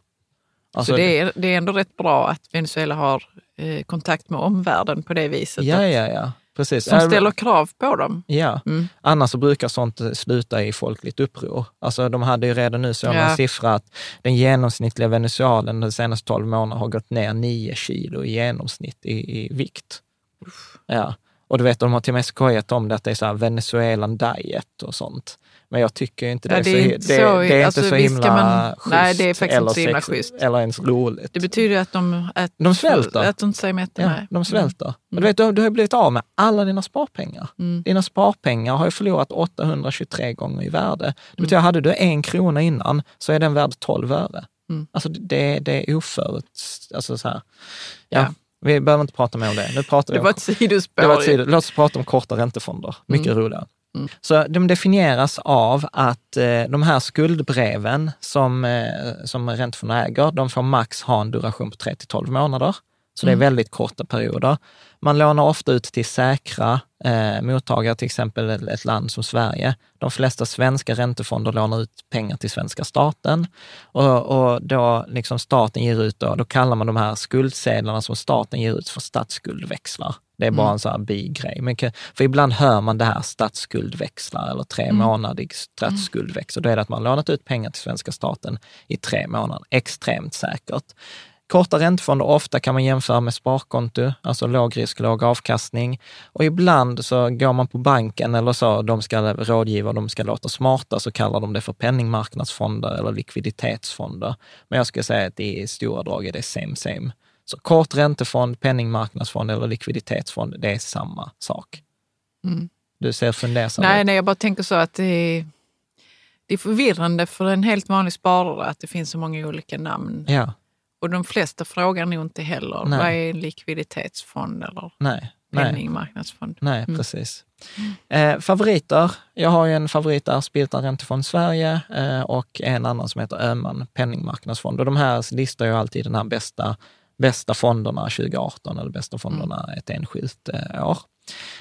Alltså, så det är, det är ändå rätt bra att Venezuela har eh, kontakt med omvärlden på det viset? Ja, ja, ja. Precis. Som ställer krav på dem. Ja, mm. annars så brukar sånt sluta i folkligt uppror. Alltså de hade ju redan nu så ja. en siffra att den genomsnittliga Venezuelen de senaste 12 månaderna har gått ner 9 kilo i genomsnitt i, i vikt. Ja. Och du vet, de har till och med skojat om det, att det är så här Venezuelan diet och sånt. Men jag tycker inte det, ja, det är, så, det, så, det är alltså, inte så himla man, schysst. Nej, det är faktiskt eller inte så himla schysst. Eller ens roligt. Det betyder att de, äter, de svälter. Att de inte säger mätta. Ja, de svälter. Mm. Du, vet, du, du har blivit av med alla dina sparpengar. Mm. Dina sparpengar har ju förlorat 823 gånger i värde. Det betyder, mm. hade du en krona innan så är den värd 12 öre. Mm. Alltså det, det är oförut... Alltså så här. Ja. ja. Vi behöver inte prata mer om det. Nu pratar det var ett sidospår. Det var ett sido, låt oss prata om korta räntefonder. Mycket mm. roligare. Mm. Så de definieras av att eh, de här skuldbreven som, eh, som räntefonderna äger, de får max ha en duration på 3 till 12 månader. Så det är mm. väldigt korta perioder. Man lånar ofta ut till säkra eh, mottagare, till exempel ett land som Sverige. De flesta svenska räntefonder lånar ut pengar till svenska staten och, och då liksom staten ger ut, då, då kallar man de här skuldsedlarna som staten ger ut för statsskuldväxlar. Det är bara mm. en sån här bigrej. Men, för ibland hör man det här statsskuldväxlar eller tre mm. månadig statsskuldväxel. Då är det att man lånat ut pengar till svenska staten i tre månader. Extremt säkert. Korta räntefonder, ofta kan man jämföra med sparkonto, alltså låg risk, låg avkastning. Och ibland så går man på banken eller så, de ska rådgiva, de ska låta smarta, så kallar de det för penningmarknadsfonder eller likviditetsfonder. Men jag skulle säga att i stora drag är det same same. Så kort räntefond, penningmarknadsfond eller likviditetsfond, det är samma sak. Mm. Du ser fundersam Nej, nej, jag bara tänker så att det är, det är förvirrande för en helt vanlig sparare att det finns så många olika namn. Ja. Och de flesta frågar nog inte heller, Nej. vad är likviditetsfond eller Nej. penningmarknadsfond? Nej, mm. precis. Eh, favoriter? Jag har ju en favorit där, Spiltan Räntefond Sverige eh, och en annan som heter Öhman Penningmarknadsfond. Och de här listar ju alltid den här bästa, bästa fonderna 2018 eller bästa fonderna mm. ett enskilt eh, år.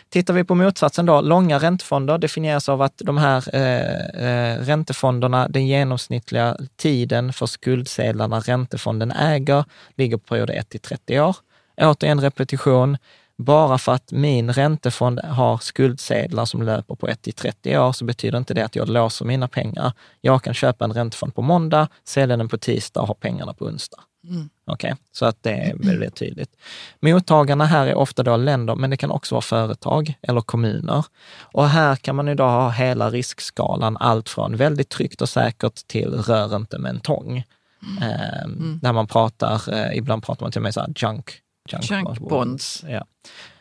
Tittar vi på motsatsen då, långa räntefonder definieras av att de här eh, eh, räntefonderna, den genomsnittliga tiden för skuldsedlarna räntefonden äger ligger på period 1 till 30 år. Återigen repetition, bara för att min räntefond har skuldsedlar som löper på 1 till 30 år så betyder inte det att jag låser mina pengar. Jag kan köpa en räntefond på måndag, sälja den på tisdag och ha pengarna på onsdag. Mm. Okay? så att det är väldigt tydligt. Mottagarna här är ofta då länder, men det kan också vara företag eller kommuner. Och här kan man idag ha hela riskskalan, allt från väldigt tryggt och säkert till rör inte med en tång. Mm. Eh, mm. Där man pratar, eh, ibland pratar man till och med så här junk, junk, junk bonds. bonds. Ja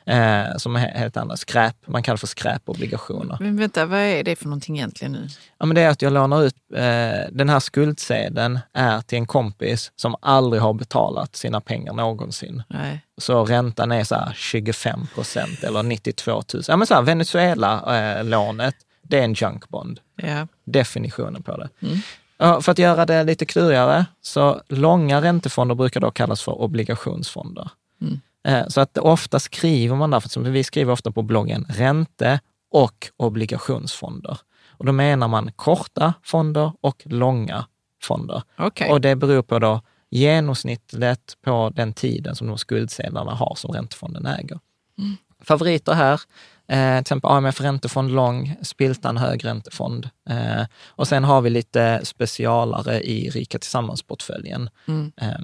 eh, som är helt andra. Skräp, man kallar för skräpobligationer. Men vänta, vad är det för någonting egentligen nu? Ja, men det är att jag lånar ut, eh, den här skuldsedeln är till en kompis som aldrig har betalat sina pengar någonsin. Nej. Så räntan är så 25 procent eller 92 000. Ja, men så här, Venezuela-lånet, eh, det är en junkbond. Ja. Definitionen på det. Mm. För att göra det lite klurigare, så långa räntefonder brukar då kallas för obligationsfonder. Mm. Eh, så att ofta skriver man därför, som vi skriver ofta på bloggen, ränte och obligationsfonder. Och då menar man korta fonder och långa fonder. Okay. Och det beror på då genomsnittet på den tiden som de skuldsedlarna har som räntefonden äger. Mm. Favoriter här, eh, till exempel AMF Räntefond Lång, Spiltan Hög Räntefond. Eh, och sen har vi lite specialare i Rika Tillsammans-portföljen. Mm. Eh,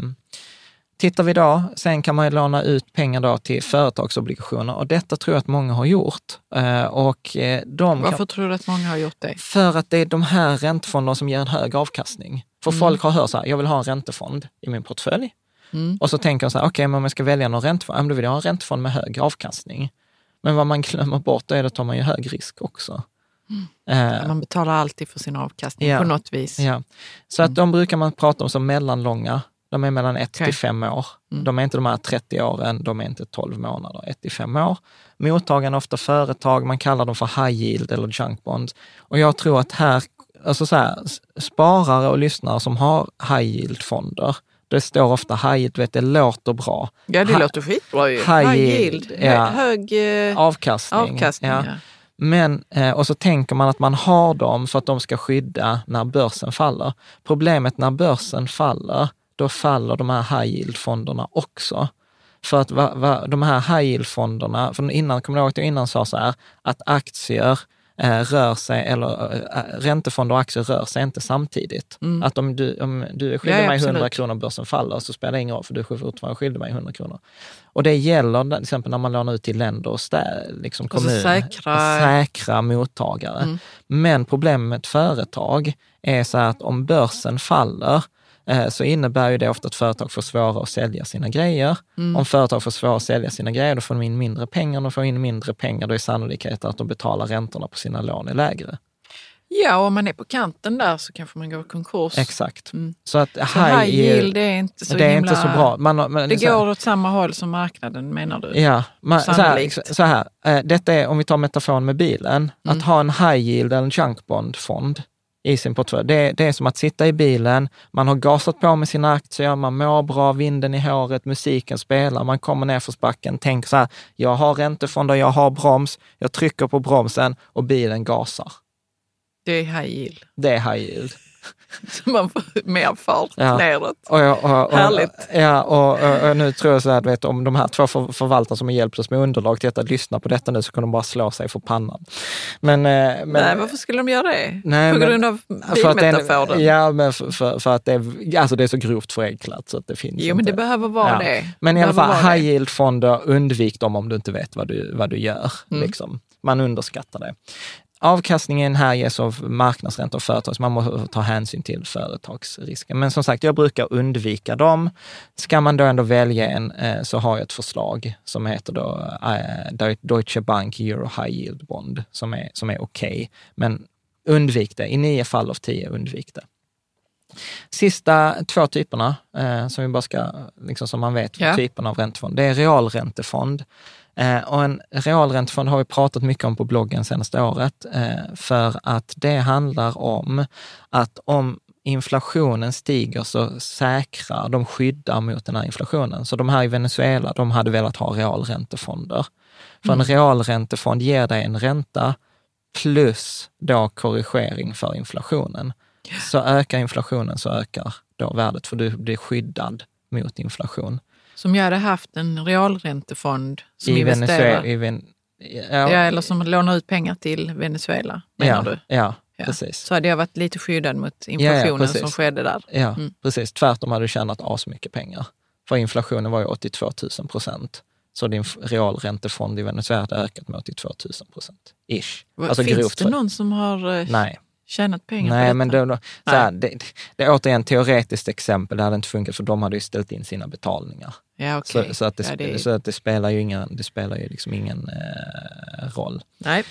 Tittar vi då, sen kan man ju låna ut pengar då till företagsobligationer och detta tror jag att många har gjort. Eh, och eh, de Varför kan, tror du att många har gjort det? För att det är de här räntefonderna som ger en hög avkastning. För mm. folk har hört så här, jag vill ha en räntefond i min portfölj. Mm. Och så tänker de så här, okej, okay, men om jag ska välja någon räntefond, då vill jag ha en räntefond med hög avkastning. Men vad man <laughs> glömmer bort är att tar man ju hög risk också. Mm. Uh, man betalar alltid för sin avkastning ja, på något vis. Ja. Så att mm. de brukar man prata om som mellanlånga de är mellan 1 okay. till 5 år. Mm. De är inte de här 30 åren, de är inte 12 månader, 1 till 5 år. Mottagarna är ofta företag, man kallar dem för high yield eller junk bonds. Och jag tror att här, alltså så här, sparare och lyssnare som har high yield-fonder, det står ofta high yield, vet, det låter bra. Ja, det låter skitbra ju. High, high yield, ja. hög eh, avkastning. avkastning ja. Ja. Men, eh, och så tänker man att man har dem för att de ska skydda när börsen faller. Problemet när börsen faller, då faller de här high yield-fonderna också. För att va, va, de här high yield-fonderna, för innan, kommer du ihåg att jag innan sa så här, att aktier eh, rör sig, eller eh, räntefonder och aktier rör sig inte samtidigt. Mm. Att om du, om du är skyldig ja, mig 100 kronor och börsen faller så spelar det ingen roll, för du är fortfarande skyldig mig 100 kronor. Och det gäller till exempel när man lånar ut till länder och stä, liksom kommuner, säkra... säkra mottagare. Mm. Men problemet med ett företag är så att om börsen faller, Eh, så innebär ju det ofta att företag får svårare att sälja sina grejer. Mm. Om företag får svårare att sälja sina grejer, då får de in mindre pengar. De får in mindre pengar, då är sannolikheten att de betalar räntorna på sina lån är lägre. Ja, och om man är på kanten där så kanske man går i konkurs. Exakt. Mm. Så att så high, yield, det är inte så det himla... inte så bra. Man, man, det går åt samma håll som marknaden menar du? Ja, man, så, här, så här, eh, detta är om vi tar metaforen med bilen, mm. att ha en high yield eller en junk bond fond i sin portfölj. Det, det, är som att sitta i bilen, man har gasat på med sina aktier, man mår bra, vinden i håret, musiken spelar, man kommer ner för backen, tänker så här, jag har räntefonder, jag har broms, jag trycker på bromsen och bilen gasar. Det är high yield. Det är high yield. <laughs> Man får mer fart ja. neråt. Och, och, och, Härligt. Ja, och, nu tror jag så här, du vet, om de här två för, förvaltarna som har hjälpt oss med underlag till att lyssna på detta nu så kan de bara slå sig för pannan. Men, eh, men, nej, varför skulle de göra det? Nej, på men, grund av bilmetaforen? Ja, men för, för, för, att det är, alltså det är så grovt förenklat så att det finns Jo, inte. men det behöver vara ja. det. Men i alla fall, high yield-fonder, undvik dem om du inte vet vad du, vad du gör. Mm. Liksom. Man underskattar det. Avkastningen här ges av marknadsränta och företag, så man måste ta hänsyn till företagsrisken. Men som sagt, jag brukar undvika dem. Ska man då ändå välja en eh, så har jag ett förslag som heter då eh, Deutsche Bank Euro High Yield Bond, som är, som är okej. Okay. Men undvik det. I nio fall av tio, undvik det. Sista två typerna, eh, som vi bara ska, liksom som man vet, ja. typerna av räntefond, det är realräntefond. Eh, och en realräntefond har vi pratat mycket om på bloggen senaste året, eh, för att det handlar om att om inflationen stiger så säkrar, de skyddar mot den här inflationen. Så de här i Venezuela, de hade velat ha realräntefonder. För mm. en realräntefond ger dig en ränta plus då korrigering för inflationen. Så ökar inflationen så ökar då värdet, för du blir skyddad mot inflation. Som jag hade haft en realräntefond som I investerar. I Ven ja. ja, eller som lånar ut pengar till Venezuela, menar ja, du? Ja, ja, precis. Så hade jag varit lite skyddad mot inflationen som skedde där. Ja, mm. precis. Tvärtom hade du tjänat asmycket pengar. För inflationen var ju 82 000 procent. Så din realräntefond i Venezuela hade ökat med 82 000 procent. Ish. Alltså Finns det någon som har eh, Nej tjänat pengar Nej, på men detta? då, så här, det, det är återigen teoretiskt exempel, det hade inte funkat för de hade ju ställt in sina betalningar. Ja, okay. så, så, att det, ja, det... så att det spelar ju ingen, det spelar ju liksom ingen eh, roll. Nej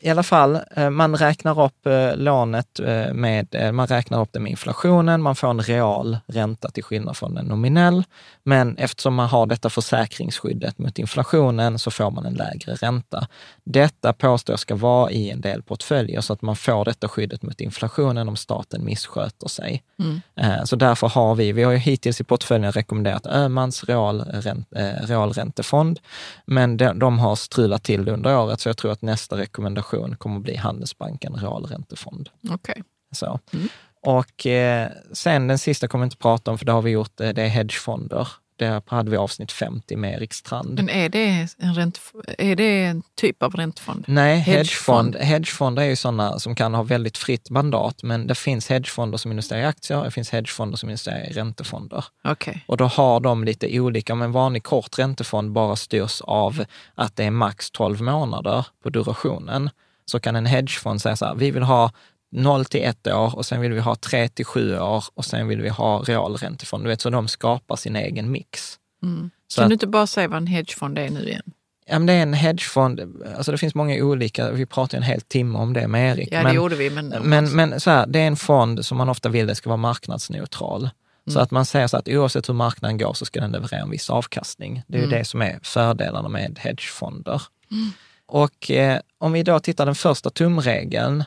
i alla fall, eh, man räknar upp eh, lånet eh, med, man räknar upp det med inflationen, man får en real ränta till skillnad från en nominell. Men eftersom man har detta försäkringsskyddet mot inflationen så får man en lägre ränta. Detta påstås ska vara i en del portföljer så att man får detta skyddet mot inflationen om staten missköter sig. Mm. Så därför har vi, vi har ju hittills i portföljen rekommenderat Öhmans realränt, realräntefond, men de, de har strulat till under året, så jag tror att nästa rekommendation emission kommer att bli Handelsbanken realräntefond. Okay. Så. Mm. Och eh, sen den sista kommer vi inte prata om, för det har vi gjort, eh, det är hedgefonder. Där hade vi avsnitt 50 med Erik Strand. Men är det en, rent, är det en typ av räntefond? Nej, hedgefond, hedgefonder är ju sådana som kan ha väldigt fritt mandat, men det finns hedgefonder som investerar i aktier, det finns hedgefonder som investerar i räntefonder. Okay. Och då har de lite olika, men en vanlig kort räntefond bara styrs av att det är max 12 månader på durationen så kan en hedgefond säga så här, vi vill ha 0 till 1 år och sen vill vi ha 3 till 7 år och sen vill vi ha realräntefond. Du vet, så de skapar sin egen mix. Mm. kan att, du inte bara säga vad en hedgefond är nu igen? Ja, men det är en hedgefond, alltså det finns många olika, vi pratade en hel timme om det med Erik. Ja, det gjorde vi. Men, men, men så här, det är en fond som man ofta vill det ska vara marknadsneutral. Mm. Så att man säger så att oavsett hur marknaden går så ska den leverera en viss avkastning. Det är mm. ju det som är fördelarna med hedgefonder. Mm. Och eh, om vi då tittar den första tumregeln,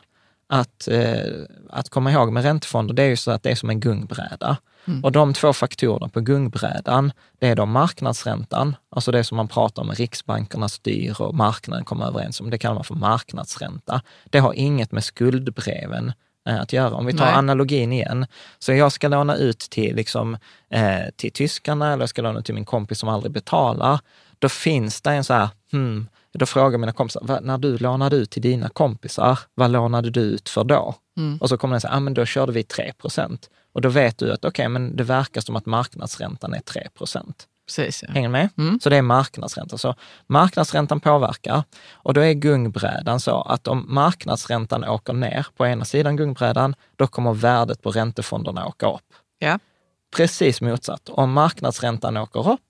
att, eh, att komma ihåg med räntefonder, det är ju så att det är som en gungbräda. Mm. Och de två faktorerna på gungbrädan, det är då marknadsräntan, alltså det som man pratar om, riksbankerna styr och marknaden kommer överens om, det kallar man för marknadsränta. Det har inget med skuldbreven eh, att göra. Om vi tar Nej. analogin igen, så jag ska låna ut till, liksom, eh, till tyskarna eller jag ska låna ut till min kompis som aldrig betalar, då finns det en så här, hmm, då frågar mina kompisar, när du lånade ut till dina kompisar, vad lånade du ut för då? Mm. Och så kommer den säga, ah, men då körde vi 3 procent. Och då vet du att okej, okay, men det verkar som att marknadsräntan är 3 procent. Precis, ja. Hänger med? Mm. Så det är marknadsräntan. Så marknadsräntan påverkar och då är gungbrädan så att om marknadsräntan åker ner på ena sidan gungbrädan, då kommer värdet på räntefonderna åka upp. Ja. Precis motsatt. Om marknadsräntan åker upp,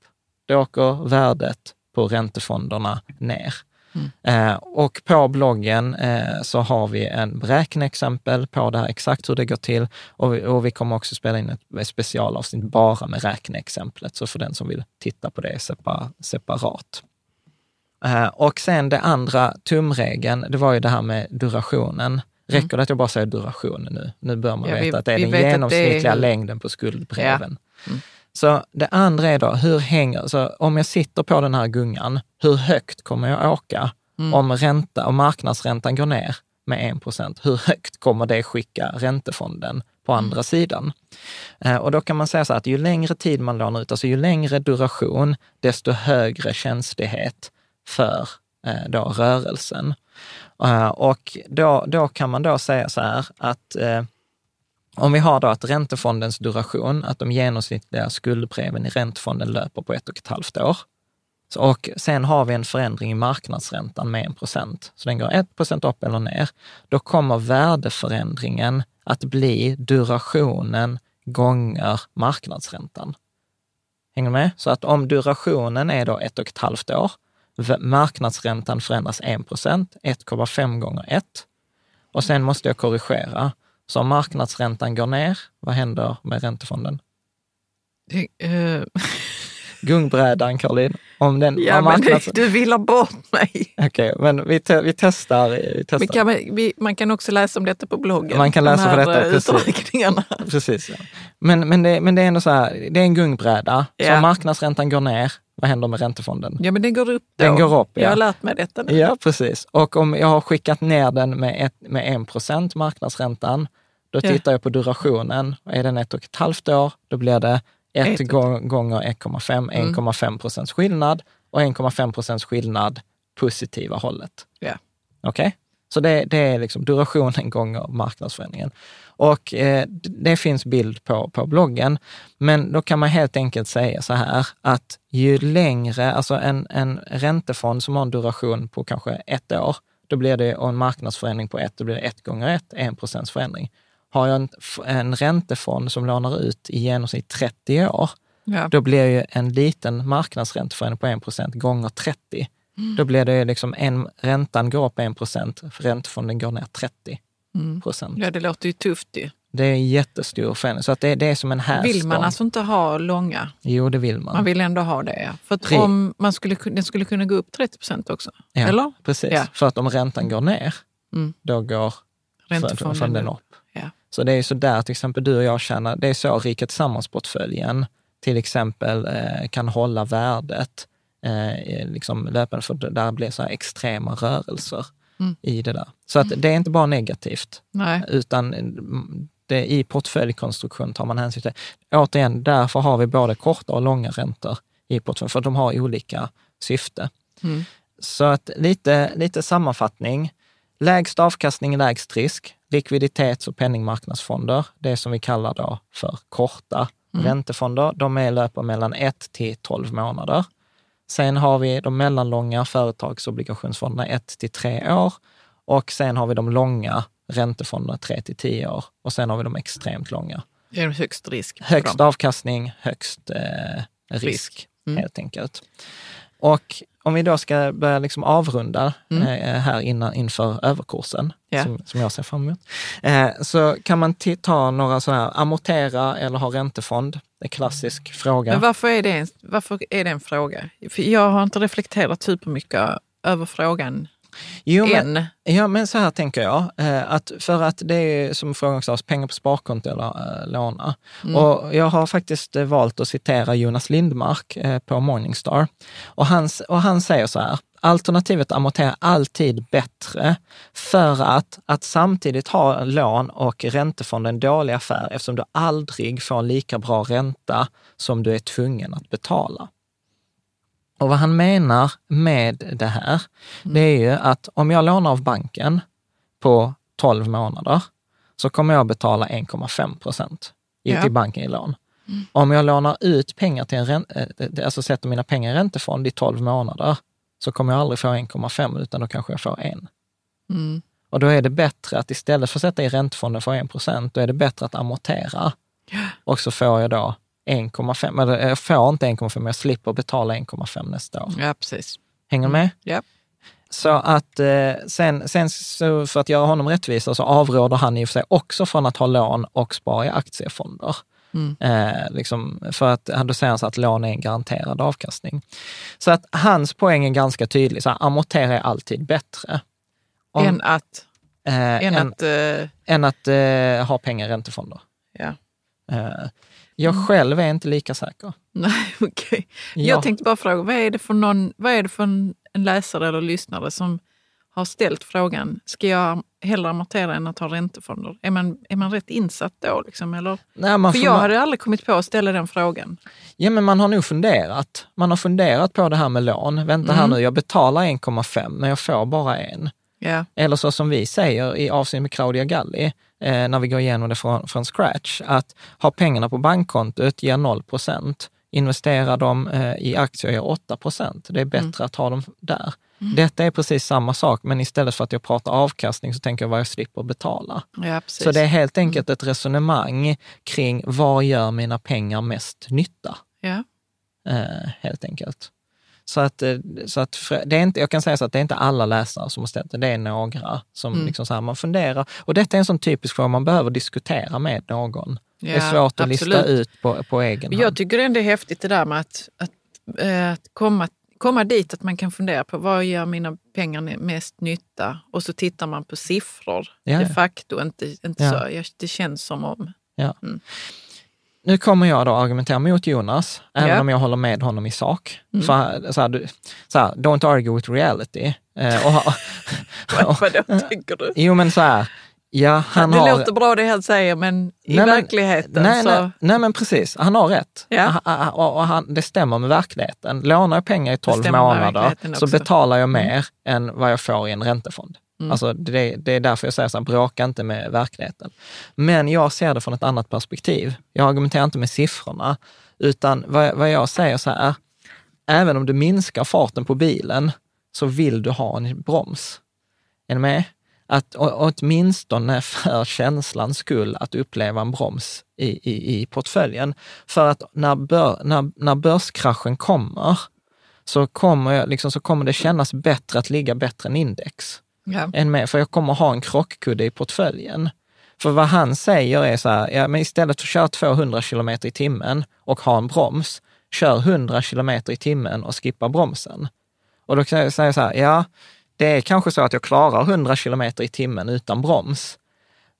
då åker värdet på räntefonderna ner. Mm. Eh, och på bloggen eh, så har vi en beräkneexempel på det här, exakt hur det går till. Och vi, och vi kommer också spela in ett specialavsnitt bara med räkneexemplet, så för den som vill titta på det separ, separat. Eh, och sen det andra tumregeln, det var ju det här med durationen. Räcker mm. det att jag bara säger duration nu? Nu bör man ja, veta vi, att det är den genomsnittliga är... längden på skuldbreven. Ja. Mm. Så det andra är då, hur hänger, så om jag sitter på den här gungan, hur högt kommer jag åka? Mm. Om ränta och marknadsräntan går ner med 1 procent, hur högt kommer det skicka räntefonden på andra mm. sidan? Eh, och då kan man säga så att ju längre tid man lånar ut, alltså ju längre duration, desto högre känslighet för eh, då rörelsen. Eh, och då, då kan man då säga så här att om vi har då att räntefondens duration, att de genomsnittliga skuldbreven i räntefonden löper på ett och ett halvt år. Så, och sen har vi en förändring i marknadsräntan med en procent. Så den går ett procent upp eller ner. Då kommer värdeförändringen att bli durationen gånger marknadsräntan. Hänger med? Så att om durationen är då ett och ett halvt år, marknadsräntan förändras 1 procent, 1,5 gånger 1. Och sen måste jag korrigera. Så om marknadsräntan går ner, vad händer med räntefonden? Uh... <laughs> Gungbrädan, Caroline. Om den, ja, marknads... men du vill ha bort mig. Okej, okay, men vi, te vi, testar, vi testar. Kan man, vi, man, kan också läsa om detta på bloggen. Man kan läsa de på detta, precis. precis ja. men, men, det, men det är ändå så här, det är en gungbräda. Ja. Så om marknadsräntan går ner, vad händer med räntefonden? Ja, men den går upp då. Den går upp, ja. Jag har lärt mig detta nu. Ja, precis. Och om jag har skickat ner den med, ett, med 1 procent, marknadsräntan, då tittar jag på durationen. Är den ett och ett halvt år, då blir det 1 gånger 1,5, 1,5 mm. procents skillnad och 1,5 procents skillnad positiva hållet. Yeah. Okej? Okay? Så det, det, är liksom durationen <laughs> gånger marknadsförändringen. Och eh, det finns bild på, på bloggen. Men då kan man helt enkelt säga så här att ju längre, alltså en, en räntefond som har en duration på kanske ett år, då blir det, och en marknadsförändring på ett, då blir det ett gånger ett, en procents förändring. Har jag en, en räntefond som lånar ut i genomsnitt 30 år, ja. då blir ju en liten marknadsränteförändring på 1 procent gånger 30. Mm. Då blir det liksom en, räntan går upp 1 procent, räntefonden går ner 30 mm. procent. Ja, det låter ju tufft ju. Det är en jättestor förändring. Så att det, det är som en hävstång. Vill man alltså inte ha långa? Jo, det vill man. Man vill ändå ha det, ja. För att om man skulle, den skulle kunna gå upp 30 procent också? Ja, eller? precis. Ja. För att om räntan går ner, mm. då går räntefonden upp. Så det är så där till exempel du och jag känner, det är så Rika Tillsammans-portföljen till exempel eh, kan hålla värdet eh, liksom löpande, för där blir så extrema rörelser mm. i det där. Så att det är inte bara negativt, Nej. utan det, i portföljkonstruktion tar man hänsyn till. Återigen, därför har vi både korta och långa räntor i portföljen, för de har olika syfte. Mm. Så att lite, lite sammanfattning. Lägst avkastning, lägst risk likviditets och penningmarknadsfonder, det som vi kallar då för korta mm. räntefonder, de är löper mellan 1 till 12 månader. Sen har vi de mellanlånga företagsobligationsfonderna 1 till 3 år och sen har vi de långa räntefonderna 3 till 10 år och sen har vi de extremt långa. Det är högst risk. Högst avkastning, högst eh, risk, risk. Mm. helt enkelt. Och om vi då ska börja liksom avrunda mm. eh, här innan, inför överkursen, yeah. som, som, jag ser fram emot, eh, så kan man ta några sådana här, amortera eller ha räntefond. Det är en klassisk fråga. Men varför är det en, varför är det en fråga? För jag har inte reflekterat supermycket över frågan Jo, men, ja, men så här tänker jag. Eh, att för att det är som frågan sa, pengar på sparkonto eller äh, låna. Mm. Och jag har faktiskt eh, valt att citera Jonas Lindmark på Morningstar. Och han, och han säger så här, alternativet amortera alltid bättre för att, att samtidigt ha lån och räntefond en dålig affär eftersom du aldrig får lika bra ränta som du är tvungen att betala. Och vad han menar med det här, mm. det är ju att om jag lånar av banken på 12 månader så kommer jag betala 1,5 procent ja. till banken i lån. Mm. Om jag lånar ut pengar till en ränta, eh, alltså sätter mina pengar i räntefond i 12 månader, så kommer jag aldrig få 1,5 utan då kanske jag får 1. Mm. Och då är det bättre att istället för att sätta i räntefonden för 1 procent, då är det bättre att amortera. Ja. Och så får jag då 1,5, eller jag får inte 1,5, men jag slipper betala 1,5 nästa år. Ja, precis. Hänger med? Mm. Ja. Så att eh, sen, sen så för att göra honom rättvisa så avråder han i och för sig också från att ha lån och spara i aktiefonder. Mm. Eh, liksom, för att då säger han så att lån är en garanterad avkastning. Så att hans poäng är ganska tydlig, så här, amortera är alltid bättre. Om, än att? Eh, än, att, eh... än att eh, ha pengar i räntefonder. Ja. Jag mm. själv är inte lika säker. Nej, <laughs> okej. Okay. Jag ja. tänkte bara fråga, vad är det för, någon, vad är det för en, en läsare eller lyssnare som har ställt frågan, ska jag hellre amortera än att ha räntefonder? Är man, är man rätt insatt då? Liksom, eller? Nej, man För jag man... hade aldrig kommit på att ställa den frågan. Ja, men man har nog funderat. Man har funderat på det här med lån. Vänta mm. här nu, jag betalar 1,5 men jag får bara en. Yeah. Eller så som vi säger i avseende med Claudia Galli, eh, när vi går igenom det från, från scratch, att ha pengarna på bankkontot ger 0 procent. Investera dem eh, i aktier ger 8 procent. Det är bättre mm. att ha dem där. Mm. Detta är precis samma sak, men istället för att jag pratar avkastning så tänker jag vad jag slipper betala. Ja, så det är helt enkelt mm. ett resonemang kring var gör mina pengar mest nytta? Ja. Eh, helt enkelt. Så att, eh, så att det är inte, jag kan säga så att det är inte alla läsare som har ställt det, det är några som mm. liksom så här, man funderar. Och detta är en sån typisk fråga man behöver diskutera med någon. Ja, det är svårt att lista ut på, på egen hand. Jag tycker ändå det är häftigt det där med att, att, äh, att komma komma dit att man kan fundera på vad gör mina pengar mest nytta? Och så tittar man på siffror ja, de facto, inte, inte ja. så. Det känns som om... Ja. Mm. Nu kommer jag då argumentera mot Jonas, även om jag håller med honom i sak. Mm. För, så här, så här, don't argue with reality. Eh, och, och, <laughs> Vadå <laughs> tänker du? Jo men så här, Ja, han det har... låter bra det han säger, men i nej, verkligheten nej, så... Nej, nej, men precis. Han har rätt. Ja. Och, och han, det stämmer med verkligheten. Lånar jag pengar i 12 månader så betalar jag mm. mer mm. än vad jag får i en räntefond. Mm. Alltså det, det, är därför jag säger så här, bråka inte med verkligheten. Men jag ser det från ett annat perspektiv. Jag argumenterar inte med siffrorna, utan vad, vad jag säger så här, även om du minskar farten på bilen så vill du ha en broms. Är ni med? att åtminstone för <laughs> känslans skull att uppleva en broms i, i, i portföljen. För att när, bör, när, när börskraschen kommer, så kommer, liksom, så kommer det kännas bättre att ligga bättre än index. Ja. Än med, för jag kommer ha en krockkudde i portföljen. För vad han säger är så här, ja, men istället för att köra 200 kilometer i timmen och ha en broms, kör 100 kilometer i timmen och skippa bromsen. Och då kan jag säga så här, ja, det är kanske så att jag klarar 100 kilometer i timmen utan broms.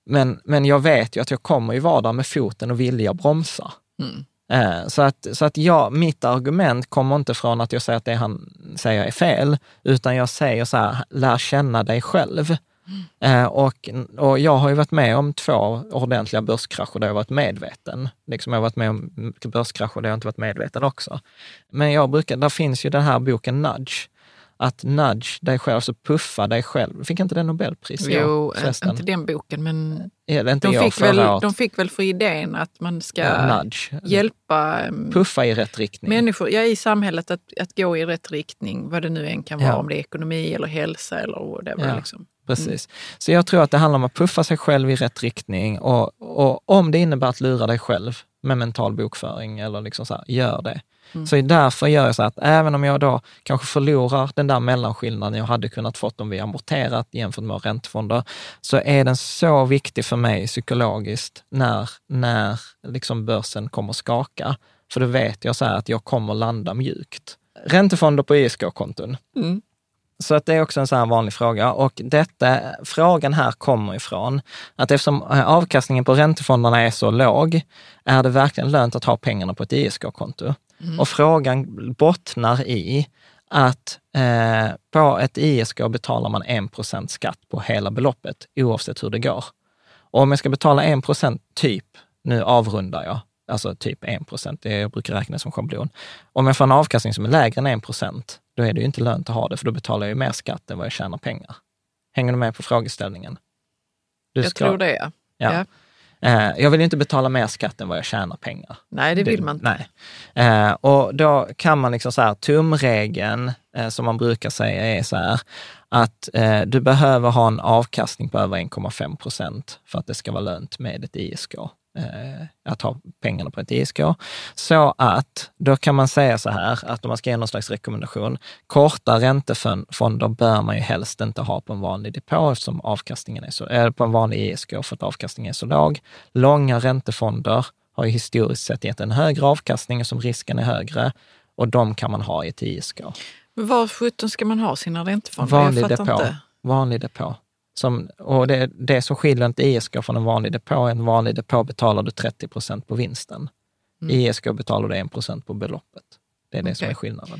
Men, men jag vet ju att jag kommer ju vara där med foten och vilja bromsa. Mm. Eh, så att, så att ja, mitt argument kommer inte från att jag säger att det han säger är fel, utan jag säger så här, lär känna dig själv. Mm. Och, och jag har ju varit med om två ordentliga börskrascher där jag varit medveten. Liksom jag har varit med om börskrascher där jag inte varit medveten också. Men jag brukar, där finns ju den här boken Nudge, att nudge dig själv, alltså puffa dig själv. Fick inte den Nobelpris? Jo, förresten? inte den boken, men ja, inte de, fick väl, de fick väl för idén att man ska ja, hjälpa mm, Puffa i rätt riktning. människor ja, i samhället att, att gå i rätt riktning, vad det nu än kan vara, ja. om det är ekonomi eller hälsa eller whatever. Ja. Liksom. Precis. Mm. Så jag tror att det handlar om att puffa sig själv i rätt riktning och, och om det innebär att lura dig själv med mental bokföring eller liksom så här, gör det. Mm. Så därför gör jag så att även om jag då kanske förlorar den där mellanskillnaden jag hade kunnat fått om vi amorterat jämfört med räntefonder, så är den så viktig för mig psykologiskt när, när liksom börsen kommer skaka. För då vet jag så att jag kommer landa mjukt. Räntefonder på ISK-konton. Mm. Så att det är också en här vanlig fråga. Och detta, frågan här kommer ifrån att eftersom eh, avkastningen på räntefonderna är så låg, är det verkligen lönt att ha pengarna på ett ISK-konto? Mm. Och frågan bottnar i att eh, på ett ISK betalar man 1% skatt på hela beloppet oavsett hur det går. Och om jag ska betala 1% typ, nu avrundar jag, alltså typ 1 procent, det jag brukar räkna som schablon. Om jag får en avkastning som är lägre än 1% då är det ju inte lönt att ha det, för då betalar jag ju mer skatt än vad jag tjänar pengar. Hänger du med på frågeställningen? Du jag tror det, ja. ja. Eh, jag vill inte betala mer skatt än vad jag tjänar pengar. Nej, det vill man inte. Nej. Eh, och då kan man liksom så här, tumregeln eh, som man brukar säga är så här, att du behöver ha en avkastning på över 1,5 procent för att det ska vara lönt med ett ISK att ha pengarna på ett ISK. Så att då kan man säga så här, att om man ska ge någon slags rekommendation, korta räntefonder bör man ju helst inte ha på en vanlig depå eftersom avkastningen är så, äh, på en vanlig ISK för att avkastningen är så låg. Långa räntefonder har ju historiskt sett gett en högre avkastning som risken är högre och de kan man ha i ett ISK. Var sjutton ska man ha sina räntefonder? Vanlig depå. Inte. Vanlig depå. Som, och det, det som skiljer ett ISK från en vanlig depå, en vanlig depå betalar du 30 procent på vinsten. Mm. ISK betalar du 1 procent på beloppet. Det är det okay. som är skillnaden.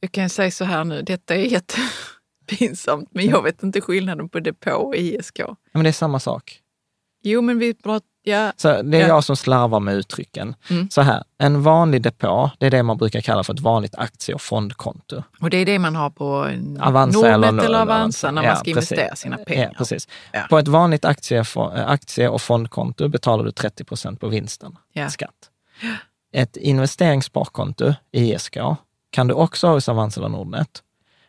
Jag kan säga så här nu, detta är jättepinsamt, men jag vet inte skillnaden på depå och ISK. Men det är samma sak. Jo, men vi pratar Ja, så det är ja. jag som slarvar med uttrycken. Mm. Så här, en vanlig depå, det är det man brukar kalla för ett vanligt aktie och fondkonto. Och det är det man har på Avanza Nordnet eller, eller Avanza när ja, man ska precis. investera sina pengar. Precis. På ett vanligt aktie, aktie och fondkonto betalar du 30 procent på vinsten, skatt. Ett investeringssparkonto, ISK, kan du också ha hos Avanza eller Nordnet.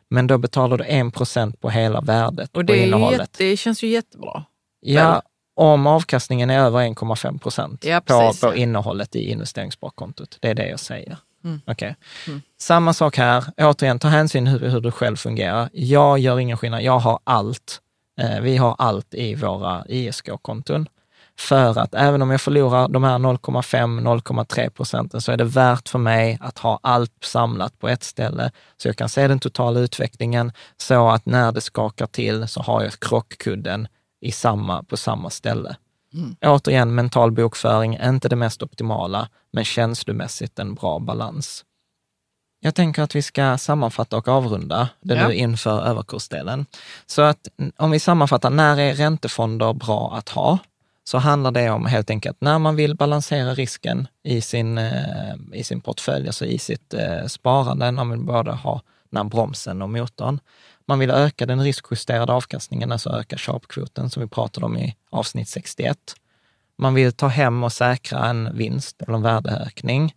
Men då betalar du 1 procent på hela värdet och det på innehållet. Jätte, det känns ju jättebra. Ja, om avkastningen är över 1,5 procent ja, på, på innehållet i investeringssparkontot. Det är det jag säger. Mm. Okay. Mm. Samma sak här, återigen, ta hänsyn hur, hur du själv fungerar. Jag gör ingen skillnad, jag har allt. Eh, vi har allt i våra ISK-konton. För att även om jag förlorar de här 0,5-0,3 procenten så är det värt för mig att ha allt samlat på ett ställe så jag kan se den totala utvecklingen så att när det skakar till så har jag krockkudden i samma, på samma ställe. Mm. Återigen, mental bokföring, inte det mest optimala, men känslomässigt en bra balans. Jag tänker att vi ska sammanfatta och avrunda det ja. nu inför överkursdelen. Så att om vi sammanfattar, när är räntefonder bra att ha? Så handlar det om helt enkelt när man vill balansera risken i sin, eh, i sin portfölj, alltså i sitt eh, sparande, när man både har den här bromsen och motorn. Man vill öka den riskjusterade avkastningen, alltså öka sharpkvoten som vi pratade om i avsnitt 61. Man vill ta hem och säkra en vinst eller en värdeökning.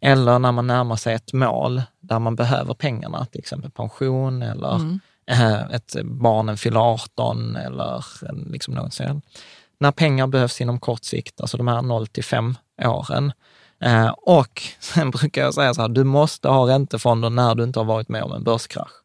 Eller när man närmar sig ett mål där man behöver pengarna, till exempel pension eller mm. Eh, ett barnen fyller 18 eller liksom något. När pengar behövs inom kort sikt, alltså de här 0 till 5 åren. Eh, och <laughs> sen brukar jag säga så här, du måste ha räntefonder när du inte har varit med om en börskrasch.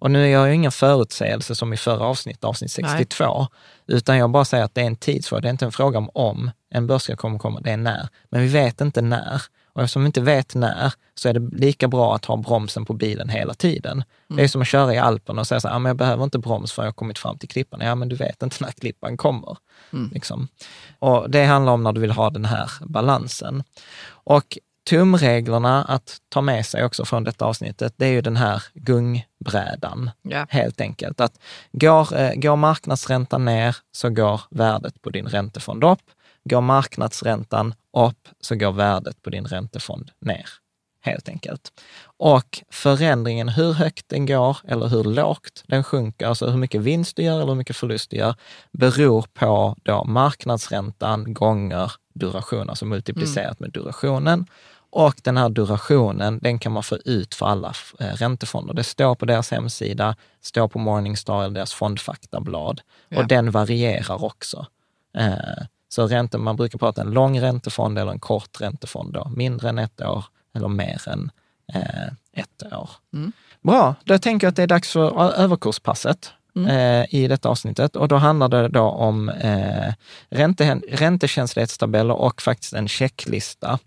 Och nu är jag ingen förutsägelse som i förra avsnittet, avsnitt 62, Nej. utan jag bara säger att det är en tidsfråga. Det är inte en fråga om om en börskrasch kommer komma, det är när. Men vi vet inte när. Och eftersom vi inte vet när, så är det lika bra att ha bromsen på bilen hela tiden. Mm. Det är som att köra i Alperna och säga så här, ja, men jag behöver inte broms för jag har kommit fram till klippan. Ja, men du vet inte när klippan kommer. Mm. Liksom. Och det handlar om när du vill ha den här balansen. Och tumreglerna att ta med sig också från detta avsnittet, det är ju den här gungbrädan, ja. helt enkelt. Att går, eh, går marknadsräntan ner så går värdet på din räntefond upp. Går marknadsräntan upp så går värdet på din räntefond ner, helt enkelt. Och förändringen, hur högt den går eller hur lågt den sjunker, alltså hur mycket vinst du gör eller hur mycket förlust du gör, beror på då marknadsräntan gånger duration, alltså multiplicerat mm. med durationen. Och den här durationen, den kan man få ut för alla eh, räntefonder. Det står på deras hemsida, står på Morningstar eller deras fondfaktablad. Ja. Och den varierar också. Eh, så ränta, man brukar prata en lång räntefond eller en kort räntefond, då, mindre än ett år eller mer än eh, ett år. Mm. Bra, då tänker jag att det är dags för överkurspasset. Mm. I detta avsnittet. Och då handlar det då om eh, ränte, räntekänslighetstabeller och faktiskt en checklista.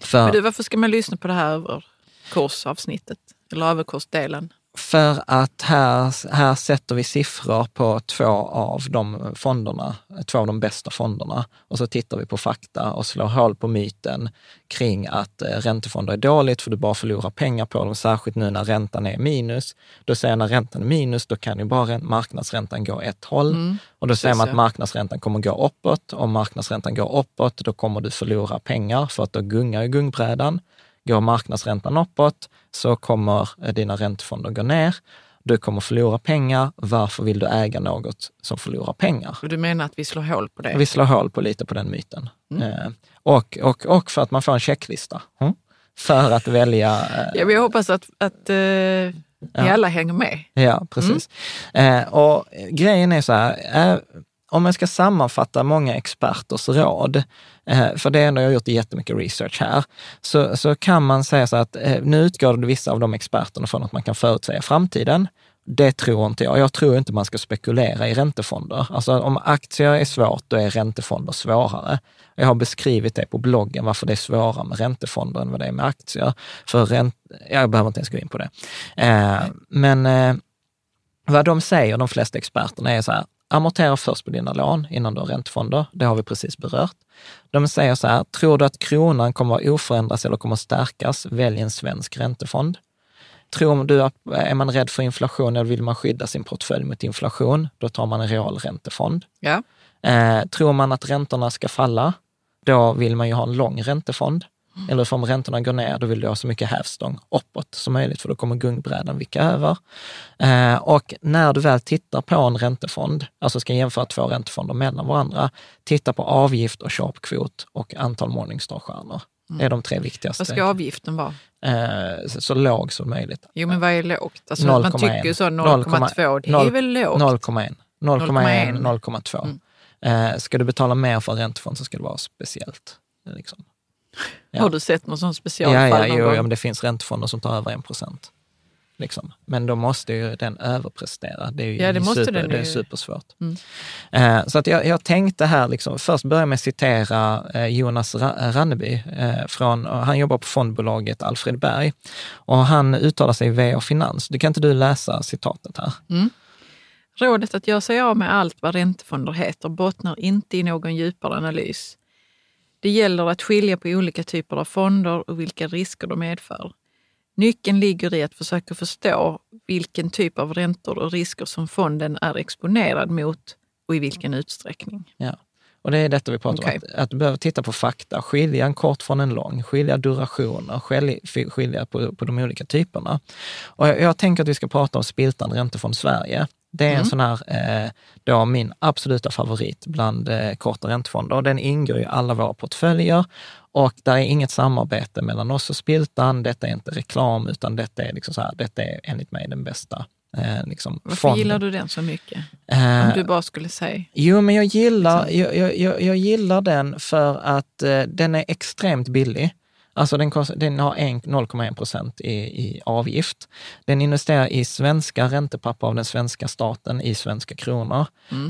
För, Men du, varför ska man lyssna på det här överkursavsnittet? Eller överkursdelen? För att här, här sätter vi siffror på två av de fonderna, två av de bästa fonderna. Och så tittar vi på fakta och slår hål på myten kring att eh, räntefonder är dåligt för du bara förlorar pengar på dem, särskilt nu när räntan är minus. Då säger jag när räntan är minus, då kan ju bara marknadsräntan gå ett håll. Mm, och då säger man att marknadsräntan kommer gå uppåt. Om marknadsräntan går uppåt, då kommer du förlora pengar för att då gungar ju gungbrädan. Går marknadsräntan uppåt så kommer eh, dina räntefonder gå ner. Du kommer förlora pengar. Varför vill du äga något som förlorar pengar? Du menar att vi slår hål på det? Vi slår hål på lite på den myten. Mm. Eh, och, och, och för att man får en checklista. Mm? För att välja... Eh, ja, jag hoppas att, att eh, vi ja. alla hänger med. Ja, precis. Mm. Eh, och grejen är så här, om jag ska sammanfatta många experters råd, eh, Eh, för det är ändå jag har gjort jättemycket research här, så, så kan man säga så att eh, nu utgår det vissa av de experterna från att man kan förutsäga framtiden. Det tror inte jag. Jag tror inte man ska spekulera i räntefonder. Alltså om aktier är svårt, då är räntefonder svårare. Jag har beskrivit det på bloggen, varför det är svårare med räntefonder än vad det är med aktier. För ränt, jag behöver inte ens gå in på det. Eh, men eh, vad de säger, de flesta experterna, är så här, amortera först på dina lån innan du har räntefonder. Det har vi precis berört. De säger så här, tror du att kronan kommer att oförändras eller kommer att stärkas, välj en svensk räntefond. Tror du att är man rädd för inflation eller vill man skydda sin portfölj mot inflation, då tar man en realräntefond. Ja. Eh, tror man att räntorna ska falla, då vill man ju ha en lång räntefond. Eller om räntorna går ner, då vill du ha så mycket hävstång uppåt som möjligt, för då kommer gungbrädan vicka över. Eh, och när du väl tittar på en räntefond, alltså ska jämföra två räntefonder mellan varandra, titta på avgift och köpkvot och antal Morningstar-stjärnor. Det är de tre viktigaste. Vad ska avgiften vara? Eh, så, så låg som möjligt. Jo, men vad är lågt? Alltså, 0,1. man tycker så 0,2, det är väl lågt? 0,1. 0,1, 0,1. 0,2. Mm. Eh, ska du betala mer för en räntefond så ska det vara speciellt. Liksom. Ja. Har du sett någon sån Ja, specialfall ja, någon jo, gång? ja, men det finns räntefonder som tar över 1 procent. Liksom. Men då måste ju den överprestera. Det är ju Ja, det måste super, den det är ju. supersvårt. Mm. Eh, så att jag, jag tänkte här, liksom, först börja med att citera eh, Jonas Ra- Ranneby. Eh, från, han jobbar på fondbolaget Alfred Berg. Och han uttalar sig i VA Finans. Du, kan inte du läsa citatet här? Rådet att göra sig av med allt vad räntefonder heter bottnar inte i någon djupare analys. Det gäller att skilja på olika typer av fonder och vilka risker de medför. Nyckeln ligger i att försöka förstå vilken typ av räntor och risker som fonden är exponerad mot och i vilken utsträckning. Ja. Och det är detta vi pratar Okej. om, att, att du behöver titta på fakta, skilja en kort från en lång, skilja durationer, skilja, skilja på, på de olika typerna. Och jag, jag tänker att vi ska prata om Spiltan Räntefond Sverige. Det är en sån här, eh, då min absoluta favorit bland eh, korta räntefonder. Och den ingår i alla våra portföljer och där är inget samarbete mellan oss och Spiltan. Detta är inte reklam, utan detta är, liksom så här, detta är enligt mig den bästa eh, liksom, Varför fonden. gillar du den så mycket? Eh, Om du bara skulle säga. Jo, men jag gillar, jag, jag, jag, jag gillar den för att eh, den är extremt billig. Alltså den, kost, den har en- 0,1 procent i, i avgift. Den investerar i svenska räntepapper av den svenska staten i svenska kronor.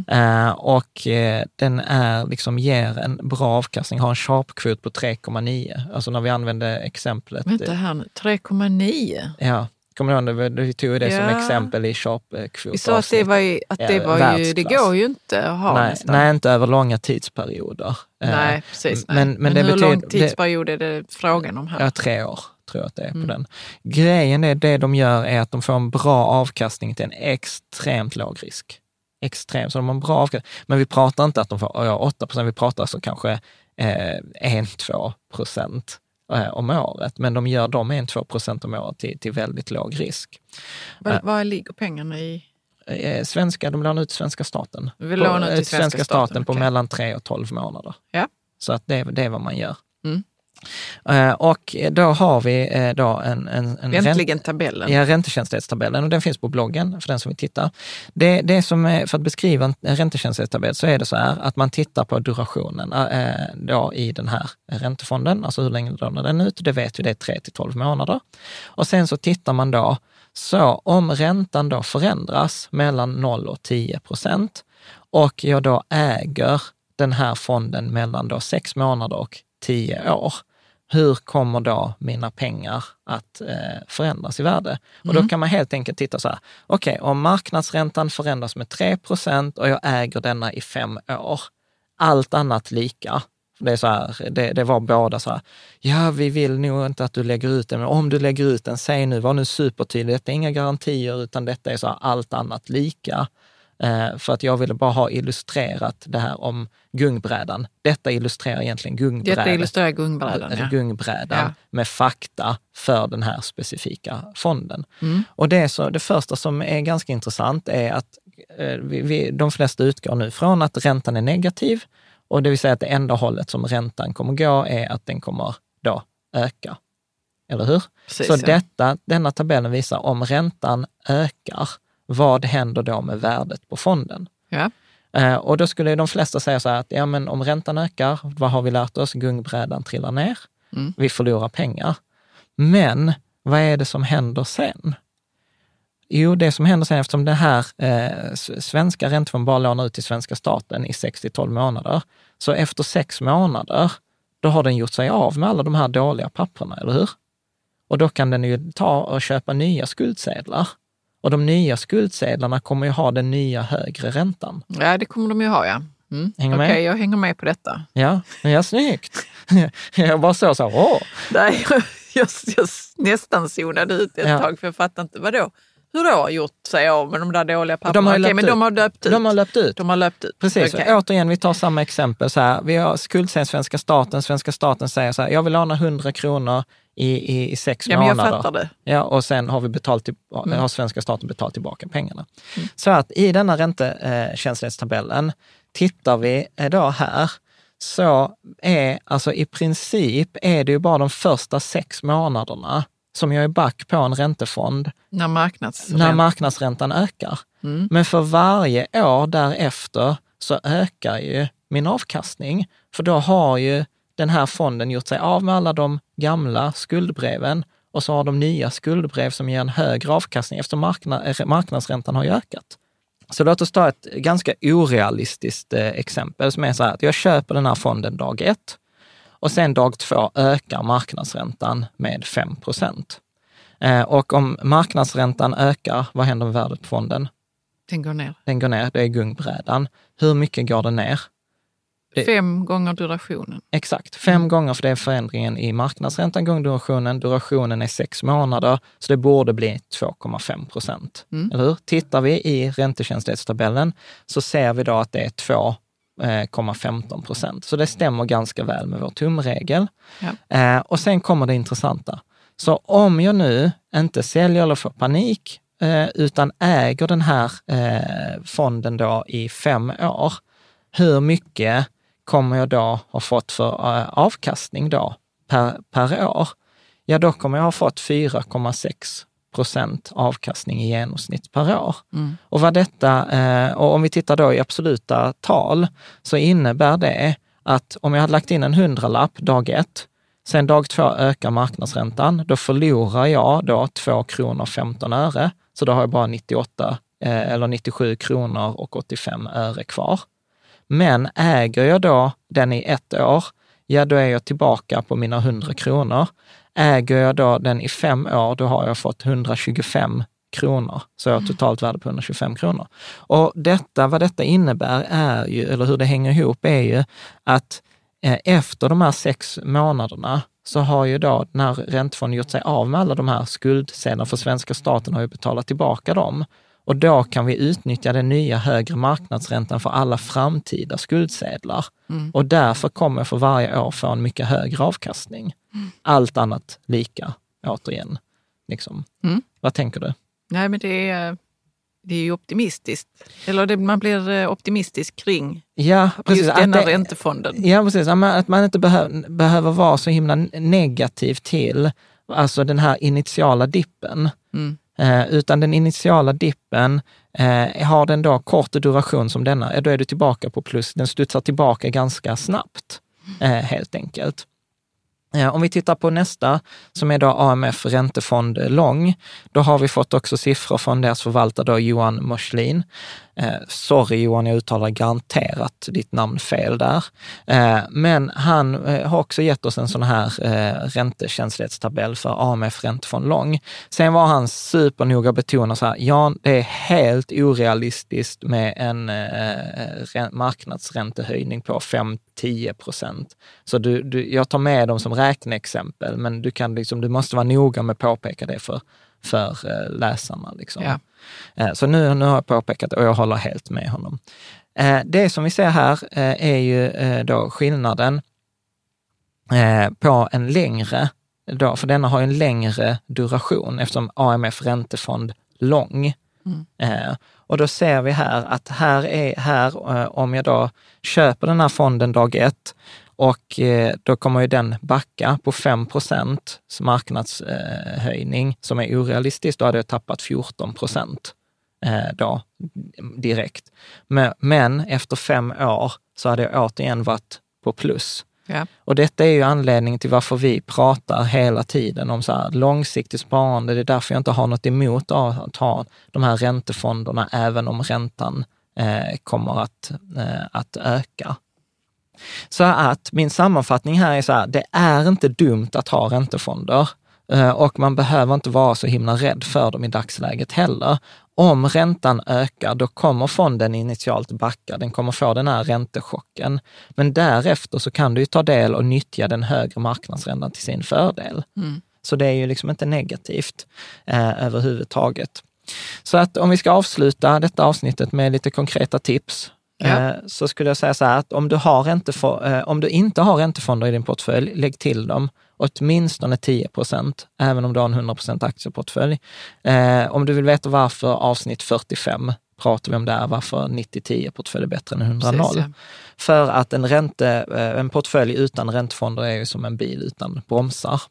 Eh, och eh, den är, liksom, ger en bra avkastning, har en sharpkvot på 3,9. Alltså när vi använde exemplet. Vänta här nu, 3,9. Ja, kommer du ihåg det? Vi tog det som Ja. exempel i sharpkvot. Vi sa att det var, ju, att det var ju, det går ju inte att ha nej, nästan. nej, inte över långa tidsperioder. Eh, Nej, precis. Nej. Men, Men, men, det hur betyder, lång tidsperiod är det frågan om här? ja, tre år tror jag att det är Mm. på den. Grejen är, det de gör är att de får en bra avkastning till en extremt låg risk. Extremt, så de har en bra avkastning. Men vi pratar inte att de får ja, 8 procent, vi pratar alltså kanske eh, 1-2 procent eh, om året. Men de gör de 1-2 procent om året till, till väldigt låg risk. Var, var ligger pengarna i? Eh, svenska, de lånar ut svenska staten. Vi På- lånar ut till eh, svenska staten, staten, på okej. mellan 3 och 12 månader. Ja. Så att det, är- det är vad man gör. Mm. Eh, och då har vi eh, då en, en, en Äntligen tabellen. Ja, räntekänslighetstabellen och den finns på bloggen för den som vill titta. Det, det som är, för att beskriva en räntekänslighetstabell så är det så här att man tittar på durationen eh, då i den här räntefonden, alltså hur länge lånar den ut? Det vet vi, det är 3 till 12 månader. Och sen så tittar man då, så om räntan då förändras mellan 0 och 10 procent och jag då äger den här fonden mellan då 6 månader och 10 år, hur kommer då mina pengar att eh, förändras i värde? Och då kan man helt enkelt titta så här, okej, om marknadsräntan förändras med 3 procent och jag äger denna i fem år, allt annat lika. Det, är så här, det, det var båda så här, ja vi vill nog inte att du lägger ut den, men om du lägger ut den, säg nu, var nu supertydlig, detta är inga garantier utan detta är så här, allt annat lika. Eh, för att jag ville bara ha illustrerat det här om gungbrädan. Detta illustrerar egentligen gungbrädan Detta illustrerar gungbrädan. Ja. gungbrädan Ja. med fakta för den här specifika fonden. Mm. Och det, så, det första som är ganska intressant är att eh, vi, vi, de flesta utgår nu från att räntan är negativ och det vill säga att det enda hållet som räntan kommer gå är att den kommer då öka. Eller hur? Precis, så ja. detta, denna tabellen visar om räntan ökar, vad händer då med värdet på fonden? Ja. Eh, och då skulle de flesta säga så här att ja, men om räntan ökar, vad har vi lärt oss? Gungbrädan trillar ner. Mm. Vi förlorar pengar. Men vad är det som händer sen? Jo, det som händer sen, eftersom den här eh, svenska räntefonden bara lånar ut till svenska staten i 6-12 månader, så efter sex månader, då har den gjort sig av med alla de här dåliga papperna, eller hur? Och då kan den ju ta och köpa nya skuldsedlar. Och de nya skuldsedlarna kommer ju ha den nya högre räntan. Ja, det kommer de ju ha, ja. Mm. Okej, med? jag hänger med på detta. Ja, ja snyggt. <laughs> jag bara såg så här, åh, Nej, jag, <laughs> jag, jag nästan zonade ut ett Ja. tag för jag fattar inte. Vadå? Hur då har gjort sig av med de där dåliga papperna? De har Okej, men ut. de har löpt ut. de har löpt ut. De har löpt ut. Precis, Okej. återigen, vi tar samma exempel. Så här, vi har skuldsedel svenska staten. Svenska staten säger så här, jag vill låna 100 kronor i, i, i sex Ja, men jag månader. fattar det. Ja, och sen har, vi betalt till, Mm. har svenska staten betalt tillbaka pengarna. Så att i denna räntekänslighetstabellen, tittar vi idag här, så är alltså i princip är det ju bara de första sex månaderna som jag är back på en räntefond När marknads... när marknadsräntan ökar. Mm. Men för varje år därefter så ökar ju min avkastning. För då har ju den här fonden gjort sig av med alla de gamla skuldbreven och så har de nya skuldbrev som ger en högre avkastning eftersom markna, eh, marknadsräntan har ökat. Så låt oss ta ett ganska orealistiskt eh, exempel som är så här att jag köper den här fonden dag ett och sen dag två ökar marknadsräntan med 5 procent. Eh, och om marknadsräntan ökar, vad händer med värdet på fonden? Den går ner. Den går ner, det är gungbrädan. Hur mycket går den ner? Det- Fem gånger durationen. Exakt, fem gånger för det är förändringen i marknadsräntan gånger durationen. Durationen är sex månader, så det borde bli 2,5 procent. Mm. Eller hur? Tittar vi i räntekänslighetstabellen så ser vi då att det är 2,15 procent. Så det stämmer ganska väl med vår tumregel. Ja. Eh, och sen kommer det intressanta. Så om jag nu inte säljer eller får panik, eh, utan äger den här eh, fonden då i fem år, hur mycket kommer jag då ha fått för eh, avkastning då per, per år? Ja, då kommer jag ha fått 4,6 procent avkastning i genomsnitt per år. Mm. Och vad detta, eh, och om vi tittar då i absoluta tal, så innebär det att om jag hade lagt in en hundralapp dag ett, sen dag två ökar marknadsräntan, då förlorar jag då 2 kronor 15 öre, så då har jag bara 98 eh, eller 97 kronor och 85 öre kvar. Men äger jag då den i ett år, ja då är jag tillbaka på mina 100 kronor. Äger jag då den i fem år, då har jag fått 125 kronor. Så jag har totalt värde på 125 kronor. Och detta, vad detta innebär är ju, eller hur det hänger ihop, är ju att eh, efter de här sex månaderna så har ju då den här räntefonden gjort sig av med alla de här skuldsedlarna, för svenska staten har ju betalat tillbaka dem. Och då kan vi utnyttja den nya högre marknadsräntan för alla framtida skuldsedlar. Mm. Och därför kommer jag för varje år få en mycket högre avkastning. Allt annat lika, återigen. Liksom. Mm. Vad tänker du? Nej, men det är, det är ju optimistiskt. Eller det, man blir eh, optimistisk kring Ja, precis. just Att denna det- räntefonden. Ja, precis. Att man inte behöver, behöver vara så himla negativ till alltså den här initiala dippen. Mm. Eh, utan den initiala dippen, eh, har den då kort duration som denna, eh, då är du tillbaka på plus. Den studsar tillbaka ganska snabbt, eh, helt enkelt. Eh, om vi tittar på nästa, som är då AMF Räntefond Lång, då har vi fått också siffror från deras förvaltare Johan Morslin. Eh, sorry Johan, jag uttalar garanterat ditt namn fel där. Eh, men han eh, har också gett oss en sån här eh, räntekänslighetstabell för AMF Räntefond Lång. Sen var han supernoga betona så här, Jan, det är helt orealistiskt med en eh, eh marknadsräntehöjning på 5-10 procent. Så du, du, jag tar med dem som räkneexempel, men du, kan liksom, du måste vara noga med att påpeka det för, för eh, läsarna. Liksom. Ja. Eh, Så nu, nu har jag påpekat och jag håller helt med honom. Eh, Det som vi ser här eh, är ju då skillnaden på en längre, då, för denna har ju en längre duration eftersom AMF Räntefond lång. Mm. Och då ser vi här att här är, här, om jag då köper den här fonden dag ett och eh, då kommer ju den backa på 5 procent marknadshöjning som är orealistiskt. Då hade jag tappat 14 procent eh, då direkt. Men, men efter fem år så hade jag återigen varit på plus. Ja. Och detta är ju anledningen till varför vi pratar hela tiden om så här långsiktigt sparande. Det är därför jag inte har något emot att ha de här räntefonderna, även om räntan eh, kommer att, eh, att öka. Så att min sammanfattning här är så här, det är inte dumt att ha räntefonder. Eh, och man behöver inte vara så himla rädd för dem i dagsläget heller. Om räntan ökar, då kommer fonden initialt backa. Den kommer få den här räntechocken. Men därefter så kan du ju ta del och nyttja den högre marknadsräntan till sin fördel. Mm. Så det är ju liksom inte negativt eh, överhuvudtaget. Så att om vi ska avsluta detta avsnittet med lite konkreta tips, ja. eh, så skulle jag säga så här att om du, har eh, om du inte har räntefonder i din portfölj, lägg till dem åtminstone 10 procent, även om du har en 100 procent aktieportfölj. Eh, om du vill veta varför avsnitt 45 pratar vi om där, varför 90-10 portfölj är bättre än 100-0. Ja. För att en, ränte, en portfölj utan räntefonder är ju som en bil utan bromsar.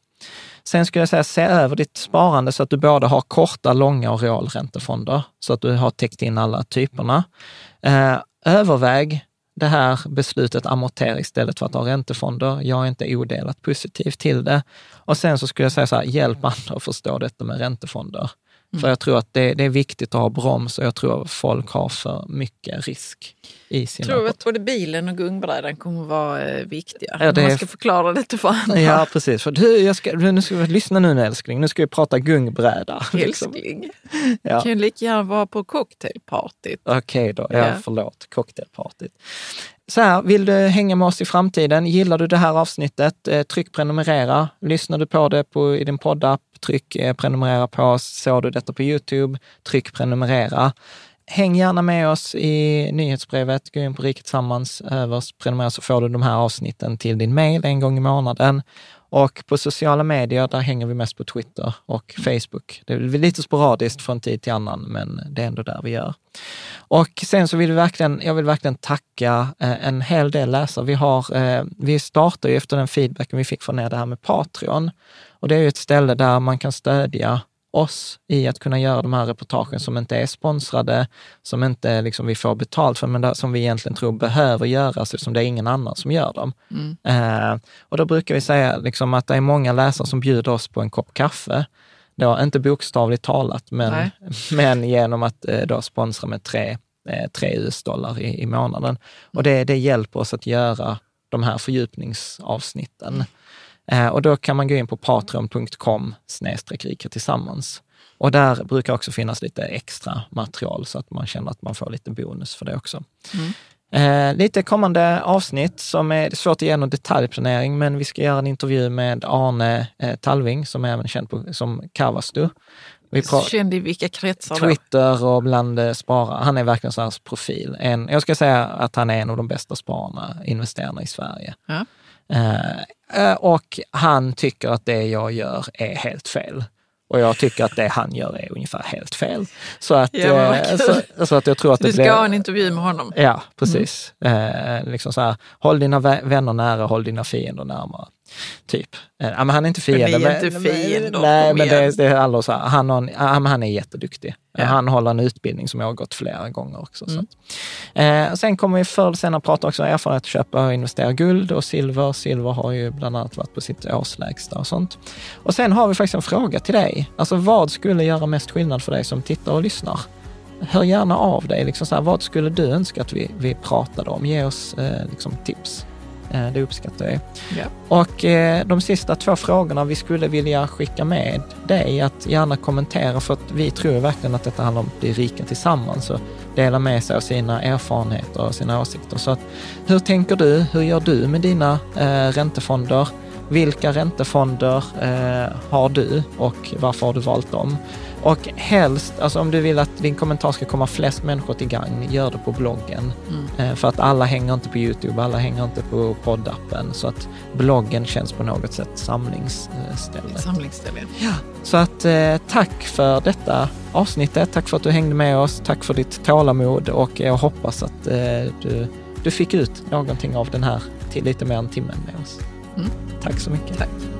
Sen skulle jag säga, se över ditt sparande så att du både har korta, långa och realräntefonder, så att du har täckt in alla typerna. Eh, överväg det här beslutet amortera istället för att ha räntefonder. Jag är inte odelat positiv till det. Och sen så skulle jag säga så här, hjälp andra att förstå detta med räntefonder. Mm. För jag tror att det, det, är viktigt att ha broms och jag tror att folk har för mycket risk i sina Jag tror att både bilen och gungbrädan kommer att vara eh, viktiga. Ja, det... Man ska förklara det för andra. Ja, precis. För du, jag ska, nu ska, lyssna nu nu älskling, nu ska vi prata gungbräda. <laughs> Liksom. Älskling. Ja. kan ju lika gärna vara på cocktailpartyt. Okej okay då, ja, ja. förlåt. Cocktailpartyt. Så här, vill du hänga med oss i framtiden? Gillar du det här avsnittet? Eh, tryck prenumerera. Lyssnar du på det på, i din poddapp? Tryck eh, prenumerera på oss. Såg du detta på Youtube? Tryck prenumerera. Häng gärna med oss i nyhetsbrevet. Gå in på Riket Tillsammans överst, eh, prenumerera så får du de här avsnitten till din mail en gång i månaden. Och på sociala medier, där hänger vi mest på Twitter och Facebook. Det är lite sporadiskt från tid till annan, men det är ändå där vi gör. Och sen så vill vi verkligen, jag vill verkligen tacka eh, en hel del läsare. Vi, har, eh, vi startar ju efter den feedbacken vi fick från er det här med Patreon. Och det är ju ett ställe där man kan stödja oss i att kunna göra de här reportagen som inte är sponsrade, som inte liksom vi får betalt för, men som vi egentligen tror behöver göras eftersom det är ingen annan som gör dem. Mm. Eh, och då brukar vi säga liksom att det är många läsare som bjuder oss på en kopp kaffe. Då, inte bokstavligt talat, men, <laughs> men genom att eh, då sponsra med tre, eh, tre US-dollar i, i månaden. Och det, det hjälper oss att göra de här fördjupningsavsnitten. Eh, och då kan man gå in på patreon.com snedstreck tillsammans. Och där brukar också finnas lite extra material så att man känner att man får lite bonus för det också. Mm. Eh, lite kommande avsnitt som är svårt att ge någon detaljplanering, men vi ska göra en intervju med Arne eh, Talving som är även känd på, som Kavastu. Vi Känd i vilka kretsar Twitter och bland eh, sparare. Han är verkligen så här profil. En, jag ska säga att han är en av de bästa spararna, investerarna i Sverige. Ja. Eh, eh, och han tycker att det jag gör är helt fel. Och jag tycker att det han gör är ungefär helt fel. Så att, ja, eh, så, så, att jag tror att det Du ska blir, ha en intervju med honom. Ja, precis. Mm. Eh, liksom så här, håll dina vänner nära, håll dina fiender närmare. Typ. Eh, ja, men han är inte fiende. Men är inte fiender. Nej, men det, det är alla så här, han, har, ja, han är jätteduktig. Ja. Han håller en utbildning som jag har gått flera gånger också. Mm. Eh, sen kommer vi förr eller senare prata också om erfarenhet att köpa och investera guld och silver. Silver har ju bland annat varit på sitt årslägsta och sånt. Och sen har vi faktiskt en fråga till dig. Alltså vad skulle göra mest skillnad för dig som tittar och lyssnar? Hör gärna av dig. Liksom så här, vad skulle du önska att vi, vi pratade om? Ge oss eh, liksom tips. Eh, det uppskattar jag. Ja. Och eh, de sista två frågorna vi skulle vilja skicka med dig att gärna kommentera för att vi tror verkligen att detta handlar om att bli rika tillsammans och dela med sig av sina erfarenheter och sina åsikter. Så att, hur tänker du? Hur gör du med dina eh, räntefonder? Vilka räntefonder eh, har du och varför har du valt dem? Och helst, alltså om du vill att din kommentar ska komma flest människor till gagn, gör det på bloggen. Mm. Eh, för att alla hänger inte på Youtube, alla hänger inte på poddappen. Så att bloggen känns på något sätt samlingsställe. Samlingsställe. Ja. Så att eh, tack för detta avsnittet. Tack för att du hängde med oss. Tack för ditt tålamod och jag hoppas att eh, du, du fick ut någonting av den här till lite mer än timmen med oss. Mm. Tack så mycket. Tack.